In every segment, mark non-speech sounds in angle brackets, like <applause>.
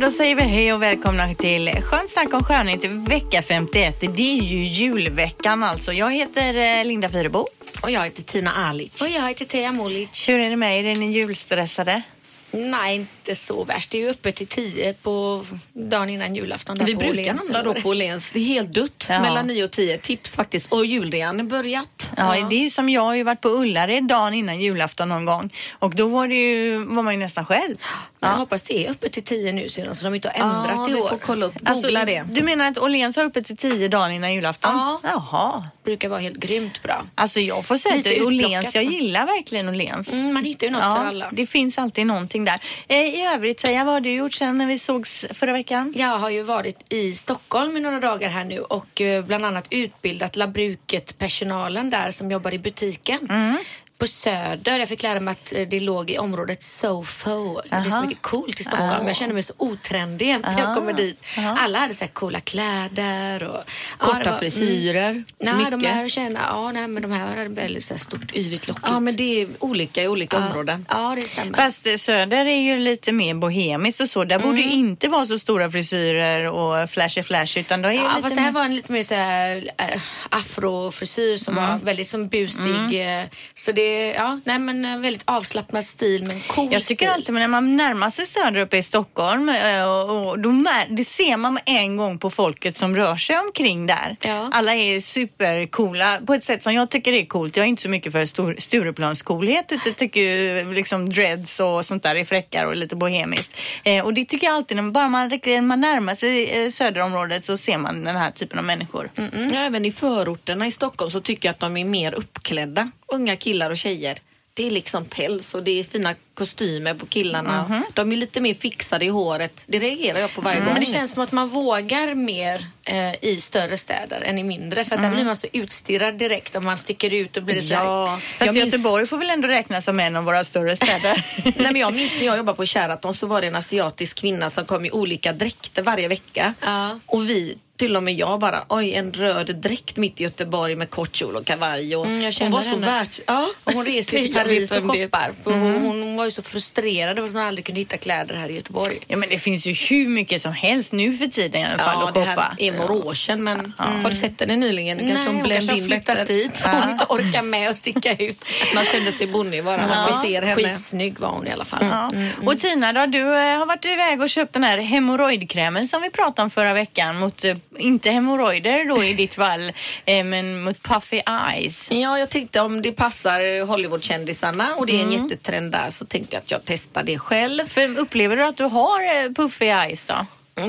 då säger vi hej och välkomna till Skönt snack om skönhet vecka 51. Det är ju julveckan alltså. Jag heter eh, Linda Fyrebo. Och jag heter Tina Alic. Och jag heter Teija Molic. Hur är det med er? Är ni julstressade? Nej, inte så värst. Det är ju öppet till tio på dagen innan julafton. Vi brukar Åhléns, handla då på Åhléns. Det är helt dött Ja. mellan 9 och 10. Tips faktiskt. Och julrean har börjat. Ja, det är ju som jag har ju varit på Ullared dagen innan julafton någon gång. Och då var, det ju, var man ju nästan själv. Men jag hoppas det är öppet till tio nu sedan så de inte har ändrat ja, i vi år. får kolla upp. Googla Alltså, det. Du menar att Åhléns har öppet till tio dagen innan julafton? Ja. Jaha. brukar vara helt grymt bra. Alltså jag får säga Lite att Åhléns, jag gillar verkligen Åhléns. Mm, man hittar ju något för alla. det finns alltid någonting där. Eh, I övrigt, säga vad har du gjort sen när vi sågs förra veckan? Jag har ju varit i Stockholm i några dagar här nu och eh, bland annat utbildat Labruket-personalen där som jobbar i butiken. Mm. På Söder. Jag fick lära mig att eh, det låg i området Sofo. Det är så mycket coolt i Stockholm. Jag kände mig så otrendig när jag kommer dit. Alla hade så här coola kläder och ja, Korta det var- frisyrer. Nej, de här tjejerna, ja, nej, men de här hade väldigt så här stort yvigt lockigt. Ja, men det är olika i olika områden. Ja, det stämmer. Fast eh, Söder är ju lite mer bohemiskt och så. Där borde Mm. ju inte vara så stora frisyrer och flashy flash utan då är Ja, lite fast det här var en lite mer så här, äh, afrofrisyr som var väldigt som busig. eh, Så det, ja, nej men eh, väldigt avslappnad stil men cool Jag tycker stil. alltid men när man närmar sig söder uppe i Stockholm eh, och, och då mär, det ser man en gång på folket som rör sig omkring där. Ja. Alla är supercoola på ett sätt som jag tycker är coolt. Jag är inte så mycket för Stureplanscoolhet utan tycker liksom dreads och sånt där är fräckare och lite bohemiskt. Eh, och det tycker jag alltid, när man, bara man, när man närmar sig eh, söderområdet så ser man den här typen av människor. Mm. Ja, även i förorterna i Stockholm så tycker jag att de är mer uppklädda. Unga killar och tjejer. Det är liksom päls och det är fina kostymer på killarna. Mhm. De är lite mer fixade i håret. Det reagerar jag på varje gång. Men det känns som att man vågar mer eh, i större städer än i mindre. För att där blir man så utstirrad direkt om man sticker ut och blir så här- Ja, Fast jag minns, Göteborg får väl ändå räknas som en av våra större städer. <laughs> nej, men jag minns när jag jobbade på Sheraton så var det en asiatisk kvinna som kom i olika dräkter varje vecka. Ja. Och vi, till och med jag bara, oj en röd dräkt mitt i Göteborg med kort kjol och kavaj. Och Mm, jag hon var så henne. världs... Ja. Och hon reser till <laughs> Paris och det shoppar. Hon, hon var ju så frustrerad över att hon aldrig kunde hitta kläder här i Göteborg. Ja men det finns ju hur mycket som helst nu för tiden i alla fall Ja, att det shoppa. här är några år sedan men har du sett henne nyligen? Kanske Nej, hon hon kanske har flyttat bättre. dit för hon inte orkar med att sticka ut. <laughs> Man kände sig bonnig bara när man ser henne. Skitsnygg var hon i alla fall. Ja. Mm. Och Tina då, du eh, har varit iväg och köpt den här hemorrojdkrämen som vi pratade om förra veckan mot, eh, inte hemorrojder då i ditt fall, eh, men mot puffy eyes. Ja, jag tänkte om det passar Hollywoodkändisarna och det är en jättetrend där så tänkte jag att jag testar det själv. För upplever du att du har eh, puffy eyes då?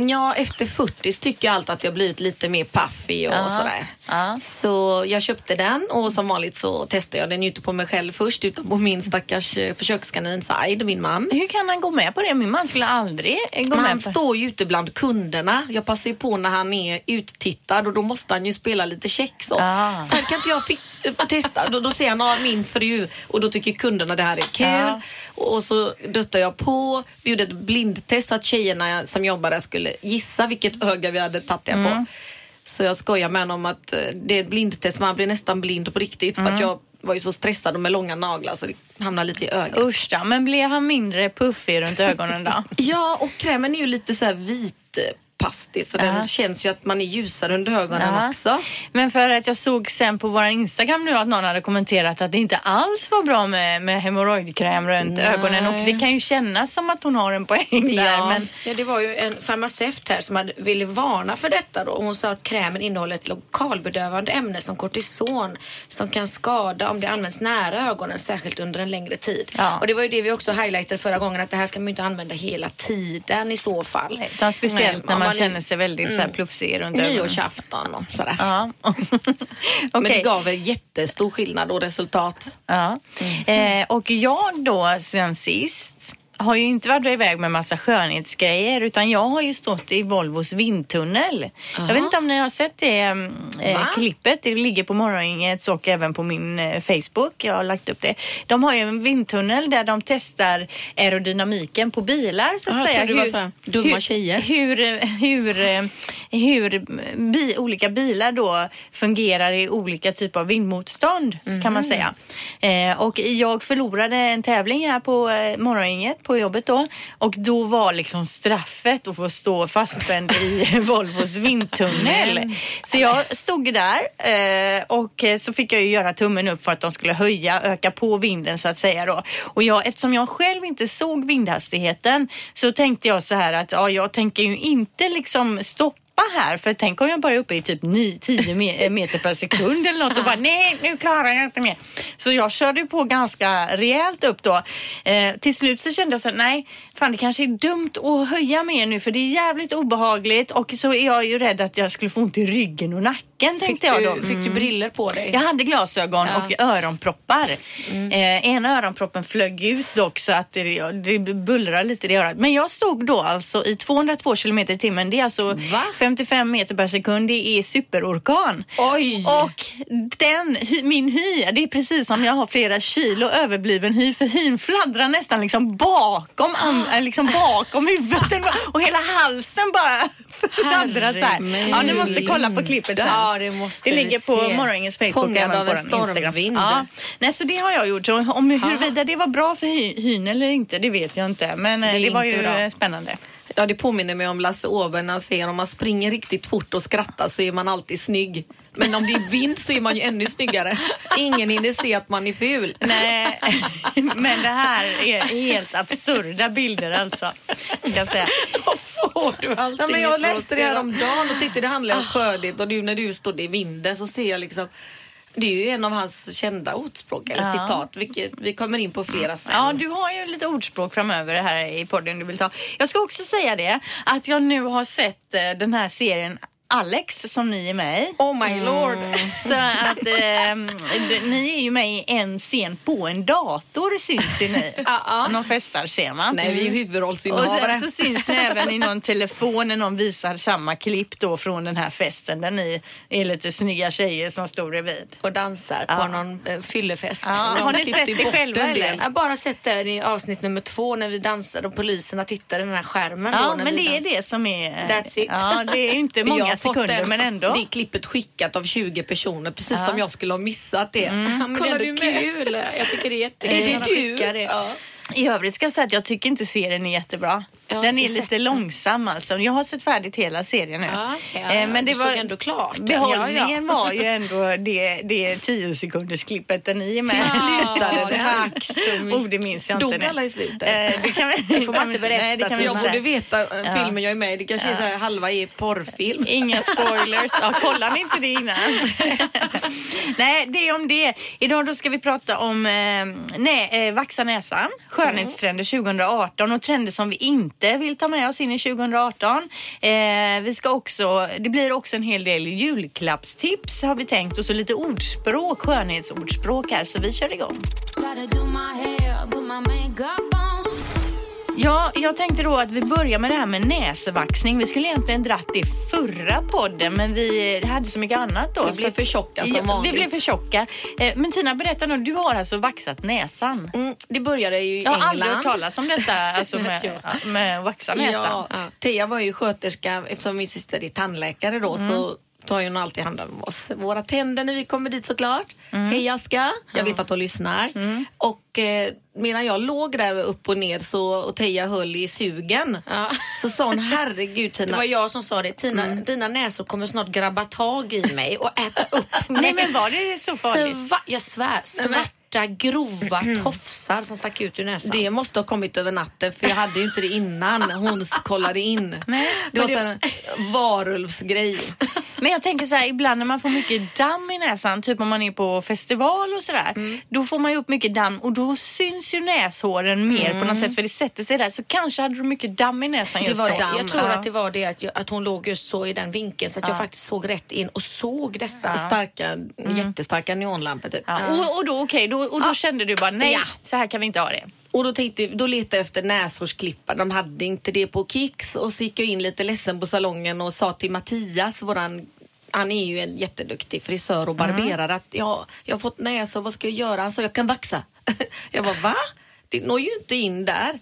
Ja, efter 40 så tycker jag allt att jag blivit lite mer puffy och Ja. sådär. Ja. Så jag köpte den och som vanligt så testade jag den ju inte på mig själv först utan på min stackars eh, försökskanin Said, min man. Hur kan han gå med på det? Min man skulle aldrig gå Men han med på står ju ute bland kunderna. Jag passar ju på när han är uttittad och då måste han ju spela lite check så. Ah. Så här kan inte jag fi- få testa? Då, då ser han av min fru och då tycker kunderna det här är kul. Och så duttar jag på, vi gjorde ett blindtest så att tjejerna som jobbar där skulle gissa vilket öga vi hade tagit Mm. på. Så jag skojar med honom att eh, det är ett blindtest, man blir nästan blind på riktigt för Mm. att jag var ju så stressad och med långa naglar så det hamnar lite i ögat. Usch då, men blev han mindre puffig runt ögonen då? <laughs> Ja, och krämen är ju lite så här vit eh, pastis så Ja. den känns ju att man är ljusare under ögonen Ja. också. Men för att jag såg sen på vår Instagram nu att någon hade kommenterat att det inte alls var bra med, med hemorrojdkräm runt Nej. ögonen och det kan ju kännas som att hon har en poäng där. Ja. Men Ja, det var ju en farmaceut här som hade, ville varna för detta då. Hon sa att krämen innehåller ett lokalbedövande ämne som kortison som kan skada om det används nära ögonen, särskilt under en längre tid. Ja. Och det var ju det vi också highlightade förra gången att det här ska man ju inte använda hela tiden i så fall. utan speciellt Nej, när om man, känner sig väldigt så här plufsig runt ögonen. Nyårsafton och sådär. Ja. <laughs> <laughs> Men det gav en jättestor skillnad och resultat. Ja. Mm. Eh, och jag då sen sist har ju inte varit iväg med massa skönhetsgrejer utan jag har ju stått i Volvos vindtunnel. Jag vet inte om ni har sett det eh, Va? klippet. Det ligger på Morgongängets och även på min eh, Facebook. Jag har lagt upp det. De har ju en vindtunnel där de testar aerodynamiken på bilar så att jag säga. det var så här, dumma hur, tjejer. Hur, eh, hur, eh, hur bi, olika bilar då fungerar i olika typer av vindmotstånd kan man säga. Eh, och jag förlorade en tävling här på eh, Morgongänget på jobbet då och då var liksom straffet att få stå fastspänd i <laughs> Volvos vindtunnel. Så jag stod där eh, och så fick jag ju göra tummen upp för att de skulle höja, öka på vinden så att säga då. Och jag, eftersom jag själv inte såg vindhastigheten så tänkte jag så här att ja, jag tänker ju inte liksom stoppa här för tänk om jag bara är uppe i typ 9, 10 me- eh, meter per sekund eller något och bara nej nu klarar jag inte mer. Så jag körde på ganska rejält upp då. Eh, till slut så kände jag så här, nej fan det kanske är dumt att höja mer nu för det är jävligt obehagligt och så är jag ju rädd att jag skulle få ont i ryggen och nacken Fick tänkte jag då. du, fick du briller på dig? Jag hade glasögon och öronproppar. Eh, ena öronproppen flög ut dock så att det, det bullrar lite i örat. Men jag stod då alltså i 202 kilometer i timmen. Det är alltså Va? 55 meter per sekund. Det är superorkan. Oj! Och den, min hy, det är precis som jag har flera kilo överbliven hy för hyn fladdrar nästan liksom bakom, an, äh, liksom bakom huvudet och hela halsen bara <laughs> fladdrar så här. Ja, ni måste kolla på klippet sen. Ja, det måste Det ligger på se. Morgongängens Facebook Fångad även på den Instagram. Ja. Nej, så det har jag gjort. Om huruvida det var bra för hy, hyn eller inte, det vet jag inte. Men eh, Det det, var ju bra. eh, spännande. Ja, det påminner mig om Lasse Åberg när han säger om man springer riktigt fort och skrattar så är man alltid snygg. Men om det är vind så är man ju ännu snyggare. Ingen hinner se att man är ful. Nej, <laughs> men det här är helt absurda bilder alltså. Ska jag säga. får du allting Ja, men jag läste det här om dagen och tyckte det handlade om Ah. skördighet och nu när du stod i vinden så ser jag liksom det är ju en av hans kända ordspråk eller Ja. citat, vilket vi kommer in på flera sen. Ja, du har ju lite ordspråk framöver här i podden du vill ta. Jag ska också säga det att jag nu har sett eh, den här serien Alex som ni är med i. Oh my lord. Så att eh, ni är ju med i en scen på en dator syns ju ni. Någon festar ser man. Nej, vi är Och huvudrollsinnehavare. sen så syns ni även i någon telefon när någon visar samma klipp då från den här festen där ni är lite snygga tjejer som står bredvid. Och dansar på Ja. någon eh, fyllefest. Ja, har ni sett det själva, eller? Jag har bara sett det i avsnitt nummer två när vi dansade och poliserna tittade i den här skärmen. Ja, då, men det är dansade. det som är... That's it. Ja, det är inte <laughs> många har fått sekunder den- men ändå. Det klippet skickat av 20 personer precis Ja. som jag skulle ha missat det. Ja, men det Kollar är du ändå med? kul. Jag tycker det är jättekul. Är det du? Det. Ja. I övrigt ska jag säga att jag tycker inte serien är jättebra. Den är lite den. långsam alltså. Jag har sett färdigt hela serien nu. Ja, ja, Eh, men det var ändå klart den. Behållningen Ja, var ju ändå det, det 10 sekunders klippet där ni är med. Till slutade det. Tack så mycket. Oh, det minns jag Dog inte. nu. alla i slutet? Eh, det, kan vi, Det får man inte berätta Nej, det kan Jag inte borde veta eh, filmen jag är med i. Det kanske är så här, halva är porrfilm. <laughs> Inga spoilers. Ja, kollar ni inte det innan? <laughs> Nej, det är om det. Idag då ska vi prata om nej, vaxa näsan, skönhetstrender 2018 och trender som vi inte vill ta med oss in i 2018. Eh, vi ska också, det blir också en hel del julklappstips har vi tänkt och så lite ordspråk, skönhetsordspråk här så vi kör igång. Gotta Ja, jag tänkte då att vi börjar med det här med näsvaxning. Vi skulle egentligen dratt det förra podden men vi hade så mycket annat då. Vi blev för tjocka som vanligt. Vi blev för tjocka. Eh, Men Tina, berätta nu. Du har alltså vaxat näsan. Mm, det började ju i Jag har England. aldrig hört talas om detta, alltså <laughs> med, med vaxa näsan. Ja, Tia var ju sköterska eftersom min syster är tandläkare då Mm. så tar hon alltid hand om oss, våra tänder när vi kommer dit såklart. Mm. Hej Aska, jag vet att hon lyssnar. Och eh, medan jag låg där upp och ner så, och Teija höll i sugen Ja. så sa hon herregud Det Tina. var jag som sa det. Tina, Mm. dina näsor kommer snart grabba tag i mig och äta upp <laughs> mig. Nej men var det så farligt? Sva- jag svär. Svarta grova tofsar som stack ut ur näsan. Det måste ha kommit över natten för jag hade ju inte det innan hon kollade in. <laughs> Nej, det var en varulvsgrej. <laughs> Men jag tänker så här, ibland när man får mycket damm i näsan, typ om man är på festival och sådär, Mm. då får man ju upp mycket damm och då syns ju näshåren mer på något sätt för det sätter sig där. Så kanske hade du mycket damm i näsan Det just var då. damm. Jag tror Ja. att det var det att, jag, att hon låg just så i den vinkeln så att jag faktiskt såg rätt in och såg dessa. Starka, jättestarka neonlampor typ. Ja. Och, och då okej, då, och då kände du bara nej, Ja. så här kan vi inte ha det. Och då, tänkte, då letade jag efter näshårsklippare. De hade inte det på Kicks. Och så gick jag in lite ledsen på salongen och sa till Mattias, våran han är ju en jätteduktig frisör och barberare att ja, jag har fått näsor, vad ska jag göra? Han sa jag kan vaxa. <laughs> jag bara va? Det når ju inte in där.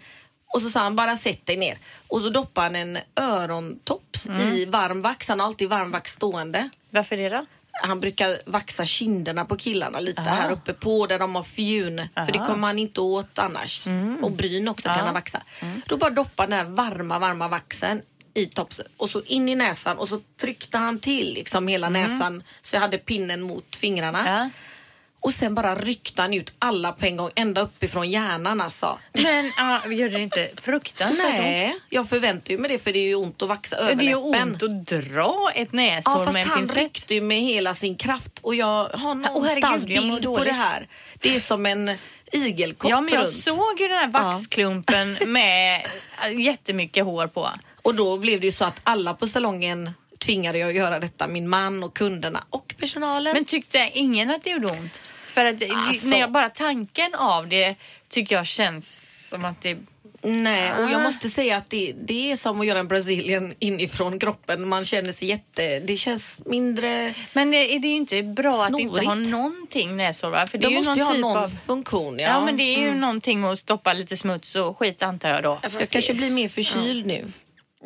Och så sa han bara sätt dig ner. Och så doppade han en örontops i varm vax. Han har alltid varm vax stående. Varför det då? Han brukar vaxa kinderna på killarna lite här uppe på där de har fjun. För det kommer han inte åt annars. Och bryn också kan han vaxa. Då bara doppade den här varma, varma vaxen i topsen och så in i näsan och så tryckte han till liksom hela näsan så jag hade pinnen mot fingrarna. Ja. Och sen bara ryckte han ut alla på en gång ända uppifrån hjärnan alltså. Men ja, gör det inte fruktansvärt ont? Nej, jag förväntar mig det för det är ju ont att vaxa Det är ju överläppen. ont att dra ett näshår Ja, fast med en han pincett. ryckte ju med hela sin kraft och jag har någonstans mår bild på det här. Det är som en igelkott Ja, men jag runt. såg ju den här vaxklumpen <laughs> med jättemycket hår på. Och då blev det ju så att alla på salongen tvingade jag att göra detta. Min man och kunderna och personalen. Men tyckte ingen att det gjorde ont? För att det- Alltså. när jag bara tanken av det tycker jag känns som att det... Nej, och Ah. jag måste säga att det, det är som att göra en Brazilian inifrån kroppen. Man känner sig jätte... Det känns mindre... Men är det ju inte bra att inte ha Snorigt. någonting näshår va? För det De är ju måste någon ju ha typ någon av... funktion. Ja, Ja, men det är ju någonting med att stoppa lite smuts och skit antar jag då. Ja, Jag det- kanske blir mer förkyld nu.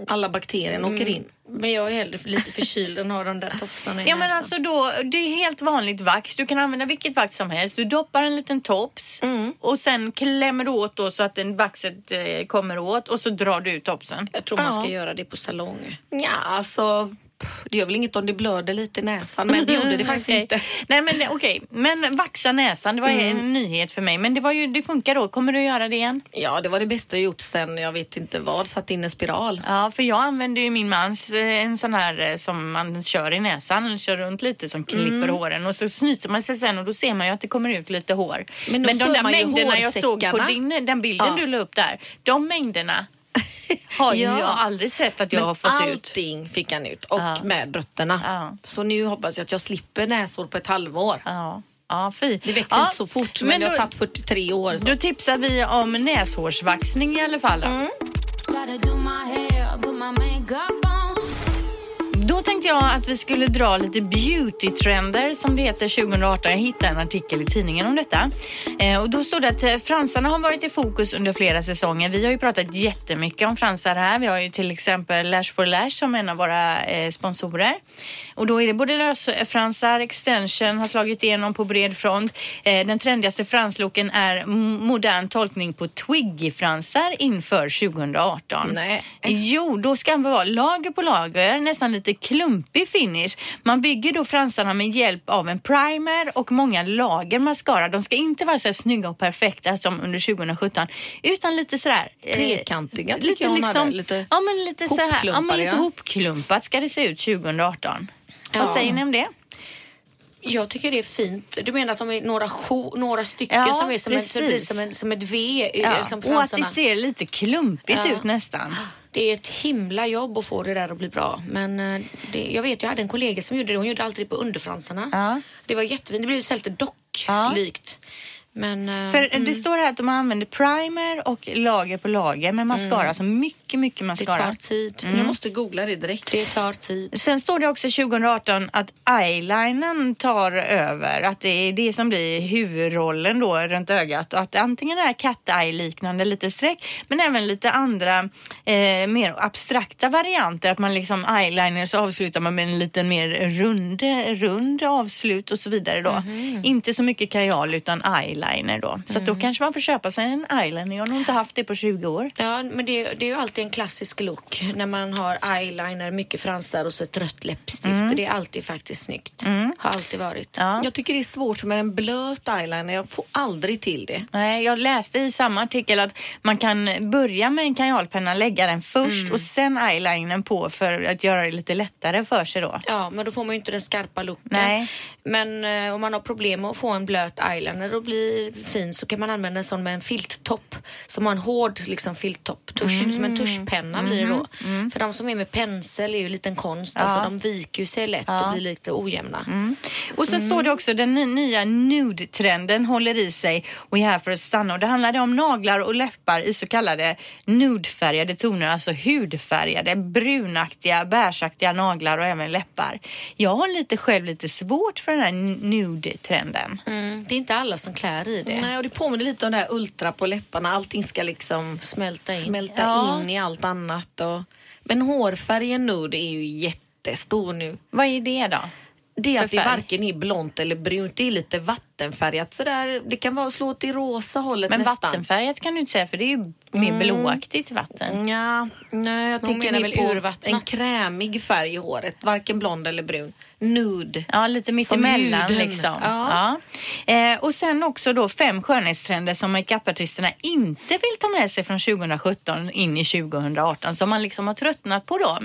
Alla bakterierna åker in. Men jag är hellre lite förkyld än har de där tofsarna i Ja men näsan. alltså då, det är helt vanligt vax. Du kan använda vilket vax som helst. Du doppar en liten tops Mm. och sen klämmer du åt då så att den vaxet eh, kommer åt och så drar du ut topsen. Jag tror man ska Ja. göra det på salong. Ja, alltså... Det gör väl inget om det blöder lite i näsan, men det gjorde det <laughs> faktiskt Okej. inte. Nej men okej, men vaxa näsan, det var Mm. en nyhet för mig. Men det var ju, det funkar då. Kommer du göra det igen? Ja, det var det bästa jag gjort sen jag vet inte vad, satt in en spiral. Ja, för jag använder ju min mans eh, en sån här eh, som man kör i näsan, kör runt lite som klipper Mm. håren och så snyter man sig sen och då ser man ju att det kommer ut lite hår. Men då de där mängderna jag såg på din, den bilden Ja. du la upp där, de mängderna <laughs> har Ja. jag aldrig sett att jag Men har fått ut. allting fick han ut och Ja. med rötterna. Ja. Så nu hoppas jag att jag slipper näsor på ett halvår. Ja, ja fy. Det växer ja. inte så fort men, det har tagit 43 år. Så. då tipsar vi om näshårsvaxning i alla fall. Då. Mm. Då tänkte jag att vi skulle dra lite beauty-trender som det heter 2018. Jag hittade en artikel i tidningen om detta. Eh, och då stod det att eh, fransarna har varit i fokus under flera säsonger. Vi har ju pratat jättemycket om fransar här. Vi har ju till exempel Lash for Lash som en av våra eh, sponsorer. Och då är det både lösfransar, extension har slagit igenom på bred front. Eh, den trendigaste franslooken är modern tolkning på twiggy-fransar inför 2018. Nej. Jo, då ska det vara lager på lager, nästan lite klumpig finish. Man bygger då fransarna med hjälp av en primer och många lager mascara. De ska inte vara så här snygga och perfekta som under 2017, utan lite sådär... eh, Trekantiga tycker jag hon hade. Lite ja, men lite så här, ja, men lite ja. hopklumpat ska det se ut 2018. Vad Ja. säger ni om det? Jag tycker det är fint. Du menar att de är några, några stycken Ja, som är som, en, så precis. som, en, som ett V eh, Ja. som Och att det ser lite klumpigt ut nästan. Det är ett himla jobb att få det där att bli bra. Men eh, det, jag vet, jag hade en kollega som gjorde det. Hon gjorde alltid det på underfransarna. Ja. Det var jättefint. Det blev så lite docklikt. Men... eh, För mm, det står här att de använder primer och lager på lager med mascara. Alltså mycket, mycket det mascara. tar tid. Jag måste googla det direkt. Det tar tid. Sen står det också 2018 att eyelinen tar över. Att det är det som blir huvudrollen då runt ögat. Och att antingen är cat eye liknande lite streck men även lite andra eh, mer abstrakta varianter. Att man liksom eyeliner så avslutar man med en liten mer rund, rund avslut och så vidare då. Inte så mycket kajal utan eyeliner då. Så att då kanske man får köpa sig en eyeliner. Jag har nog inte haft det på 20 år. Ja, men det, det är ju alltid en klassisk look när man har eyeliner, mycket fransar och så ett rött läppstift. Det är alltid faktiskt snyggt. Har alltid varit. Ja. Jag tycker det är svårt med en blöt eyeliner. Jag får aldrig till det. Nej, jag läste i samma artikel att man kan börja med en kajalpenna, lägga den först Mm. och sen eyelinern på för att göra det lite lättare för sig då. Ja, men då får man ju inte den skarpa looken. Nej. Men eh, om man har problem med att få en blöt eyeliner då blir bli fin så kan man använda en sån med en filttopp. Som har en hård liksom, filttopp. Tusch, Mm. Som en tuschpenna blir det då. För de som är med pensel är ju en konst. Alltså, de viker sig lätt och blir lite ojämna. Mm. Och så står det också den ny- nya nude-trenden håller i sig och är här för att stanna. Och det handlar om naglar och läppar i så kallade nudefärgade toner, alltså hudfärgade, brunaktiga, bärsaktiga naglar och även läppar. Jag har lite själv lite svårt för den här nude-trenden. Mm. Det är inte alla som klär i det. Nej, och det påminner lite om det här ultra på läpparna. Allting ska liksom Smälta in. smälta Ja. in i allt annat. Och... Men hårfärgen nude är ju jättestor nu. Vad är det då? Det är att det varken är blont eller brunt. Det är lite vattenfärgat sådär. Det kan vara slå åt det rosa hållet Men nästan. vattenfärgat kan du inte säga för det är ju mer blåaktigt vatten. Ja, nej, jag Hon tänker mer på urvattnat? en krämig färg i håret. Varken blond eller brun. Nude. Ja, lite mittemellan liksom. Ja. Ja. Eh, och sen också då fem skönhetstrender som makeupartisterna inte vill ta med sig från 2017 in i 2018 som man liksom har tröttnat på då.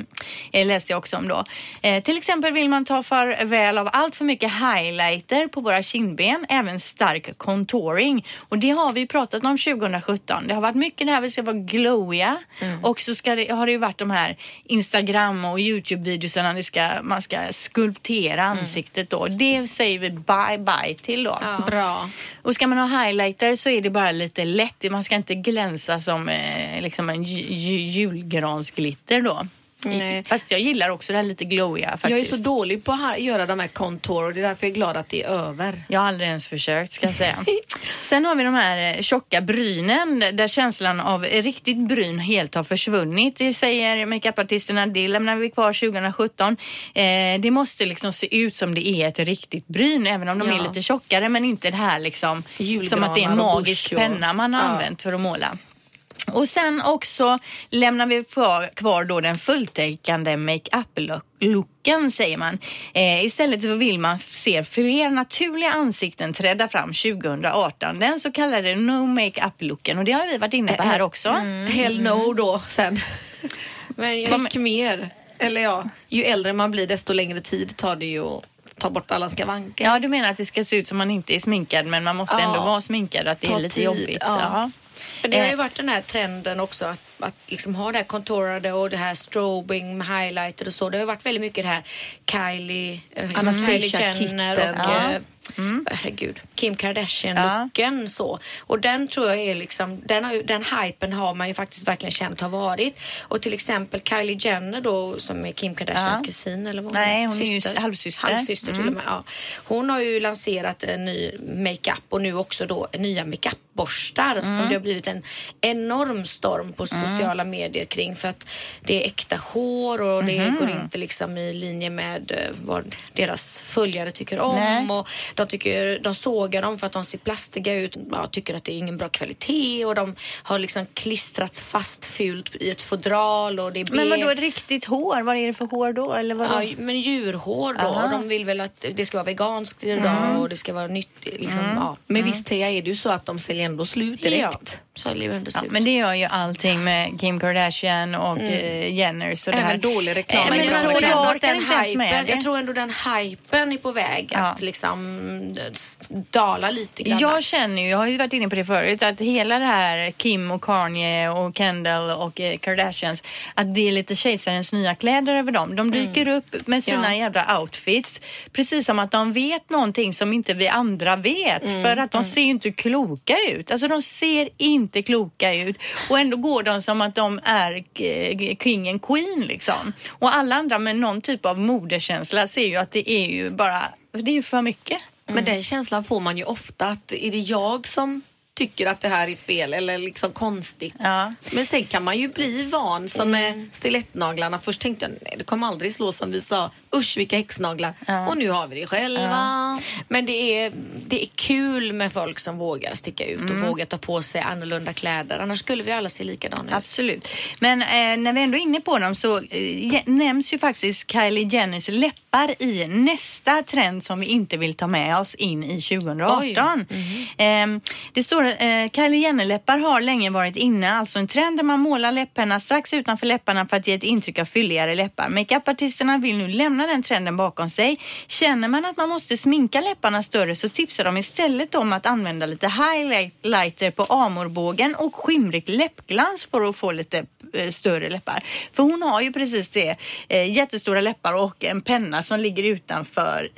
Eh, läste jag också om då. Eh, till exempel vill man ta farväl av allt för mycket highlighter på våra kindben, även stark contouring. Och det har vi pratat om 2017. Det har varit mycket det här vi ska vara glowiga och så ska det, har det ju varit de här Instagram och ska, man ska skulptera ansiktet då. Det säger vi bye bye till då. Bra. Och ska man ha highlighter så är det bara lite lätt. Man ska inte glänsa som eh, liksom en ju- ju- julgransglitter då. Nej. Fast jag gillar också det här lite glowiga faktiskt. Jag är så dålig på att göra de här contour och det är därför jag är glad att det är över. Jag har aldrig ens försökt ska jag säga. <laughs> Sen har vi de här eh, tjocka brynen där känslan av riktigt bryn helt har försvunnit. Det säger makeupartisterna, det lämnar vi kvar 2017. Eh, det måste liksom se ut som det är ett riktigt bryn även om de Ja. är lite tjockare men inte det här liksom som att det är en magisk penna man har Ja. använt för att måla. Och sen också lämnar vi kvar, kvar då den fulltäckande makeup-looken säger man. Eh, istället så vill man se fler naturliga ansikten träda fram 2018. Den så kallade no makeup-looken och det har vi varit inne på här också. Hell no då sen. Men jag, mer. Eller ja, ju äldre man blir desto längre tid tar det ju att ta bort alla skavanker. Ja, du menar att det ska se ut som man inte är sminkad men man måste Ja. ändå vara sminkad att det Ta är lite tid, jobbigt. ja. Men det har ju Eh, varit den här trenden också att, att liksom ha det här contourade och det här strobing med highlighter och så. Det har ju varit väldigt mycket det här Kylie, eh, Anastasia Kylie Jenner och Ja. Eh, herregud, Kim Kardashian-looken så. Och den tror jag är liksom, den, har den hypen har man ju faktiskt verkligen känt har varit. Och till exempel Kylie Jenner då som är Kim Kardashians Ja. kusin eller vad Nej, hon är ju Syster. halvsyster. Mm. Halvsyster till och med, ja. Hon har ju lanserat en ny makeup och nu också då nya makeupborstar Mm. som det har blivit en enorm storm på sociala medier kring för att det är äkta hår och det Mhm. går inte liksom i linje med eh, vad deras följare tycker om Nej. och de, tycker, de sågar dem för att de ser plastiga ut ja, tycker att det är ingen bra kvalitet och de har liksom klistrats fast fult i ett fodral och det är Men vadå riktigt hår? Vad är det för hår då? Eller vadå? Ja, men djurhår då. Aha. De vill väl att det ska vara veganskt idag och det ska vara nyttigt. Liksom, ja. Men visst Teija, är det ju så att de säljer ändå slut Ja, direkt. så det ju ändå Ja, slut. men det gör ju allting med Kim Kardashian och eh, Jenners och det Även här. dålig reklam. Eh, Men jag, jag tror tror ändå jag den hypen, jag tror ändå den hypen är på väg Ja. att liksom dala lite grann. Jag känner ju, jag har ju varit inne på det förut, att hela det här Kim och Kanye och Kendall och eh, Kardashians, att det är lite kejsarens nya kläder över dem. De dyker upp med sina Ja. jävla outfits, precis som att de vet någonting som inte vi andra vet. För att de ser ju inte kloka ut. Alltså de ser inte kloka ut och ändå går de som att de är eh, king and queen liksom. Och alla andra med någon typ av modekänsla ser ju att det är ju bara, det är ju för mycket. Men den känslan får man ju ofta att är det jag som tycker att det här är fel eller liksom konstigt. Ja. Men sen kan man ju bli van som med stilettnaglarna. Först tänkte jag nej det kommer aldrig slå som vi sa. Usch vilka häxnaglar. Och nu har vi det själva. Men det är, det är kul med folk som vågar sticka ut och vågar ta på sig annorlunda kläder. Annars skulle vi alla se likadana ut. Absolut. Men eh, när vi ändå är inne på dem så eh, nämns ju faktiskt Kylie Jenners läppar läppar i nästa trend som vi inte vill ta med oss in i 2018. Ehm, det står eh, Kylie Jenner-läppar har länge varit inne, alltså en trend där man målar läpparna strax utanför läpparna för att ge ett intryck av fylligare läppar. Makeupartisterna vill nu lämna den trenden bakom sig. Känner man att man måste sminka läpparna större så tipsar de istället om att använda lite highlighter på amorbågen och skimrigt läppglans för att få lite eh, större läppar. För hon har ju precis det, eh, jättestora läppar och en penna som ligger utanför.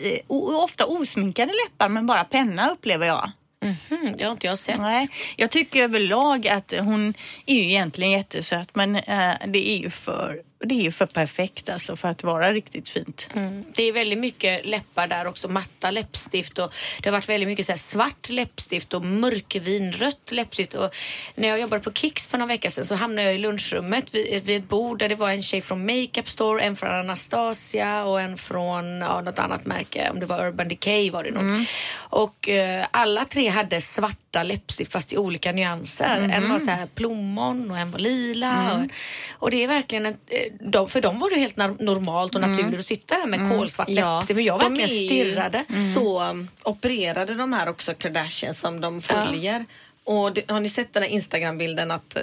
Ofta osminkade läppar men bara penna upplever jag. Mhm, det har inte jag sett. Nej, jag tycker överlag att hon är ju egentligen jättesöt men eh, det är ju för det är ju för perfekt alltså för att vara riktigt fint. Mm. Det är väldigt mycket läppar där också, matta läppstift och det har varit väldigt mycket så svart läppstift och mörkvinrött läppstift. Och när jag jobbade på Kicks för några veckor sedan så hamnade jag i lunchrummet vid, vid ett bord där det var en tjej från Makeup Store, en från Anastasia och en från ja, något annat märke, om det var Urban Decay var det nog. Och eh, alla tre hade svarta läppstift fast i olika nyanser. En var så här plommon och en var lila. Och, och det är verkligen en, de, för dem var det helt normalt och naturligt att sitta där med kolsvart läppstift. Men jag de verkligen stirrade. Så um, opererade de här också Kardashians som de följer. Och det, har ni sett den här Instagram-bilden att uh,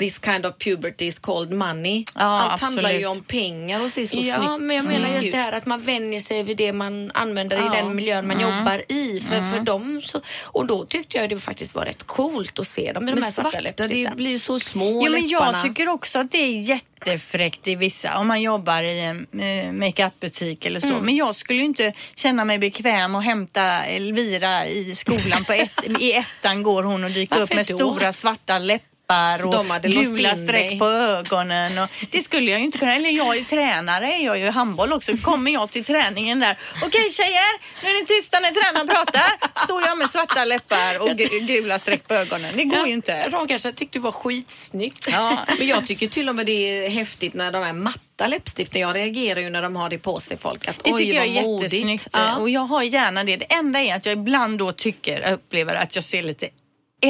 this kind of puberty is called money? Ja, Allt handlar ju absolut. om pengar och ser så Ja, snyggt men jag menar just det här att man vänjer sig vid det man använder Ja. i den miljön man jobbar i. För, för dem så, och då tyckte jag det faktiskt var rätt coolt att se dem med de Men här svarta svarta, läppstiften. det blir ju så små Jo, men läpparna. jag tycker också att det är jättefräckt i vissa, om man jobbar i en eh, makeupbutik eller så. Mm. Men jag skulle ju inte känna mig bekväm att hämta Elvira i skolan på ett, i ettan går hon och dyker upp Varför med då? stora svarta läppar och De hade låst gula streck på ögonen. Och det skulle jag ju inte kunna. Eller jag är tränare, är jag ju i handboll också. Kommer jag till träningen där. Okej tjejer, nu är ni tysta när tränaren pratar. Står jag med svarta läppar och gu- gula streck på ögonen. Det går ju inte. Ragars, jag tyckte det var skitsnyggt. Ja. Men jag tycker till och med det är häftigt när de är matta läppstiften. Jag reagerar ju när de har det på sig folk. Att, Det tycker jag är modigt. jättesnyggt Ja. och jag har gärna det. Det enda är att jag ibland då tycker, upplever att jag ser lite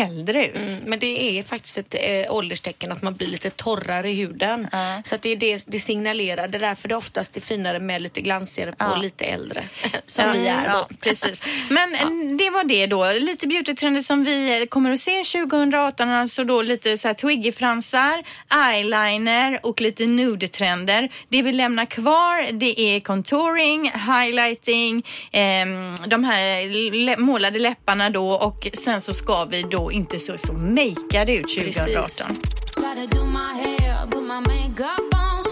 äldre ut. Mm, men det är faktiskt ett äh, ålderstecken att man blir lite torrare i huden. Ja. Så att det är det det signalerar. Det är därför det oftast är finare med lite glansigare på Ja. lite äldre. <laughs> Som Ja, vi är då. Ja, precis. Men <laughs> eh, det var det då. Lite beautytrender som vi kommer att se 2018. Alltså då lite så här twiggy-fransar, eyeliner och lite nude-trender. Det vi lämnar kvar det är contouring, highlighting, ehm, de här lä- målade läpparna då och sen så ska vi då inte se så makeade ut 2018. Precis. Gotta do my hair, put my makeup on.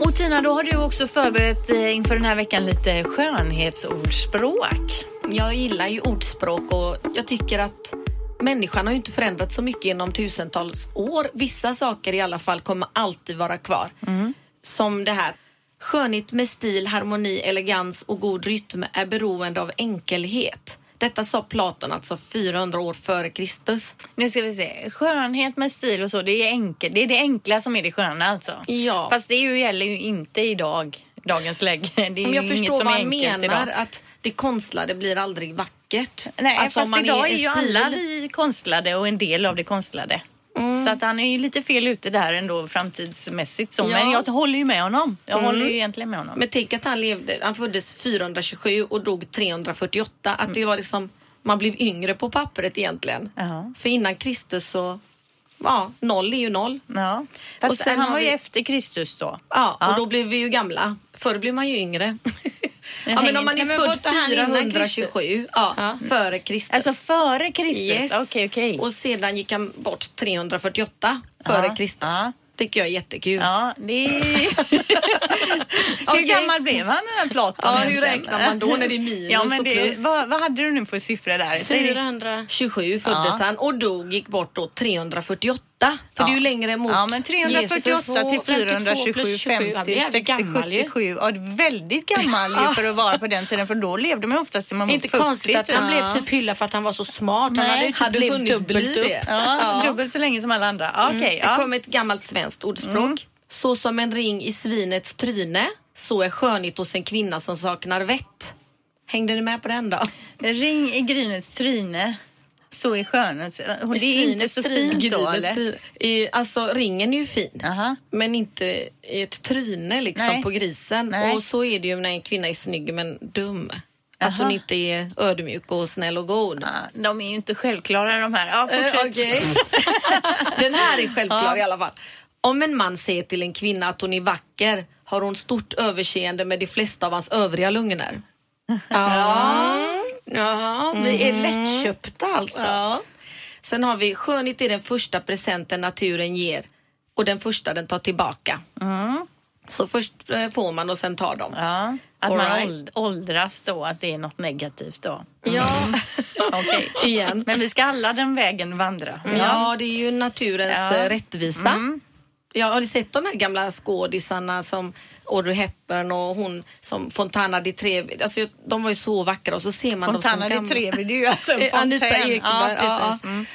Och Tina, då har du också förberett inför den här veckan lite skönhetsordspråk. Jag gillar ju ordspråk och jag tycker att människan har ju inte förändrats så mycket genom tusentals år. Vissa saker i alla fall kommer alltid vara kvar. Som det här. Skönhet med stil, harmoni, elegans och god rytm är beroende av enkelhet. Detta sa Platon alltså 400 år före Kristus. Nu ska vi se. Skönhet med stil och så, det är, enkel, det är det enkla som är det sköna alltså. Ja. Fast det är ju, gäller ju inte idag, dagens läge. <laughs> Det är ju jag förstår vad är han menar, idag. att det konstlade blir aldrig vackert. Nej, alltså, fast idag är, en ju stil- alla vi konstlade och en del av det konstlade. Så att han är ju lite fel ute där ändå framtidsmässigt så. Men Ja. jag håller ju med honom. Jag Mm. håller ju egentligen med honom. Men tänk att han levde, han föddes 427 och dog 348. Att det var liksom, man blev yngre på pappret egentligen. Ja. För innan Kristus så, ja, noll är ju noll. Ja. Fast Och sen han var ju vi- efter Kristus då. Ja, Ja. och då blev vi ju gamla. Förr blev man ju yngre. <laughs> ja, men om man är född vad tar han innan 427, ja, före Kristus. Alltså före Kristus? Yes. Okej, okej. Och sedan gick han bort 348 före Ja, Kristus. ja. Tycker jag är jättekul. Ja, det. <laughs> Hur Okej. gammal blev han den här Platon? Ja, hur räknar man då när det är <laughs> minus ja, men och det, plus? Vad, vad hade du nu för siffror där? Säg det. 400. 27 föddes Ja. han och dog, gick bort då 348. För det är ju längre mot Ja, men 348 Jesus. till 52 427, plus 27, han 50, blir jävligt 60, gammal ju. 77. Ja, väldigt gammal ju <laughs> för att vara på den tiden. För då levde man oftast till man var Inte 40. konstigt att han typ. blev typ hyllad för att han var så smart. Nej, han hade ju typ hade hunnit dubbelt upp. det. Ja, Ja. dubbelt så länge som alla andra. Ja, Okej, Det ja. kommer ett gammalt svenskt ordspråk. Mm. Så som en ring i svinets tryne, så är skönhet hos en kvinna som saknar vett. Hängde ni med på den då? Ring i grynets tryne. Så är skönhet. Och det är inte så fint då eller? tryne. I- Alltså ringen är ju fin. Aha. Men inte i ett tryne liksom Nej. på grisen. Nej. Och så är det ju när en kvinna är snygg men dum. Att Aha. hon inte är ödmjuk och snäll och god. Ja, de är ju inte självklara de här. Ja, Eh, fortsätt. okej. <laughs> Den här är självklar Ja. i alla fall. Om en man säger till en kvinna att hon är vacker har hon stort överseende med de flesta av hans övriga lugner. Ja. Jaha, vi är lättköpta alltså. Ja. Sen har vi skönhet är den första presenten naturen ger och den första den tar tillbaka. Så först eh, får man och sen tar de. Ja, att All man right. åld- åldras då, att det är något negativt då. Ja, <laughs> Okej. igen. Men vi ska alla den vägen vandra. Ja, det är ju naturens Ja. Mm. Eh, rättvisa. Ja, har sett de här gamla skådisarna som Audrey Hepburn och hon som Fontana di Trevi? Alltså, de var ju så vackra och så ser man Fontana dem som di Trevi, det är ju alltså en Eh, <laughs> Anita fontän. Ekberg, Ja, ja, precis. ja. Mm.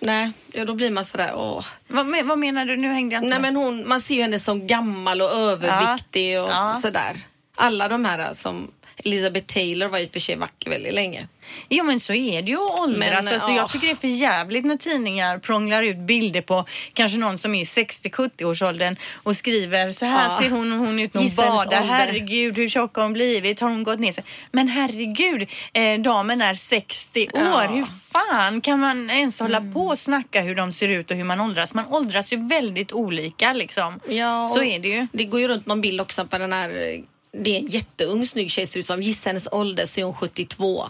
Nej, ja, då blir man sådär, åh. Vad, men- vad menar du? Nu hängde jag inte Nej med. men hon, man ser ju henne som gammal och överviktig och Ja. sådär. Alla de här som Elizabeth Taylor var i och för sig vacker väldigt länge. Jo men så är det ju att åldras. Men, alltså, ja. Jag tycker det är för jävligt när tidningar prånglar ut bilder på kanske någon som är i 60-70-årsåldern och skriver så här Ja. ser hon och hon ut när hon badar. ålder. Herregud hur tjock har hon blivit? Har hon gått ner sig? Men herregud, eh, damen är 60 år. Ja. Hur fan kan man ens hålla på och snacka hur de ser ut och hur man åldras? Man åldras ju väldigt olika liksom. Ja, Så är det ju. Det går ju runt någon bild också på den här, det är en jätteung snygg tjej ser ut som, gissa hennes ålder så är hon 72.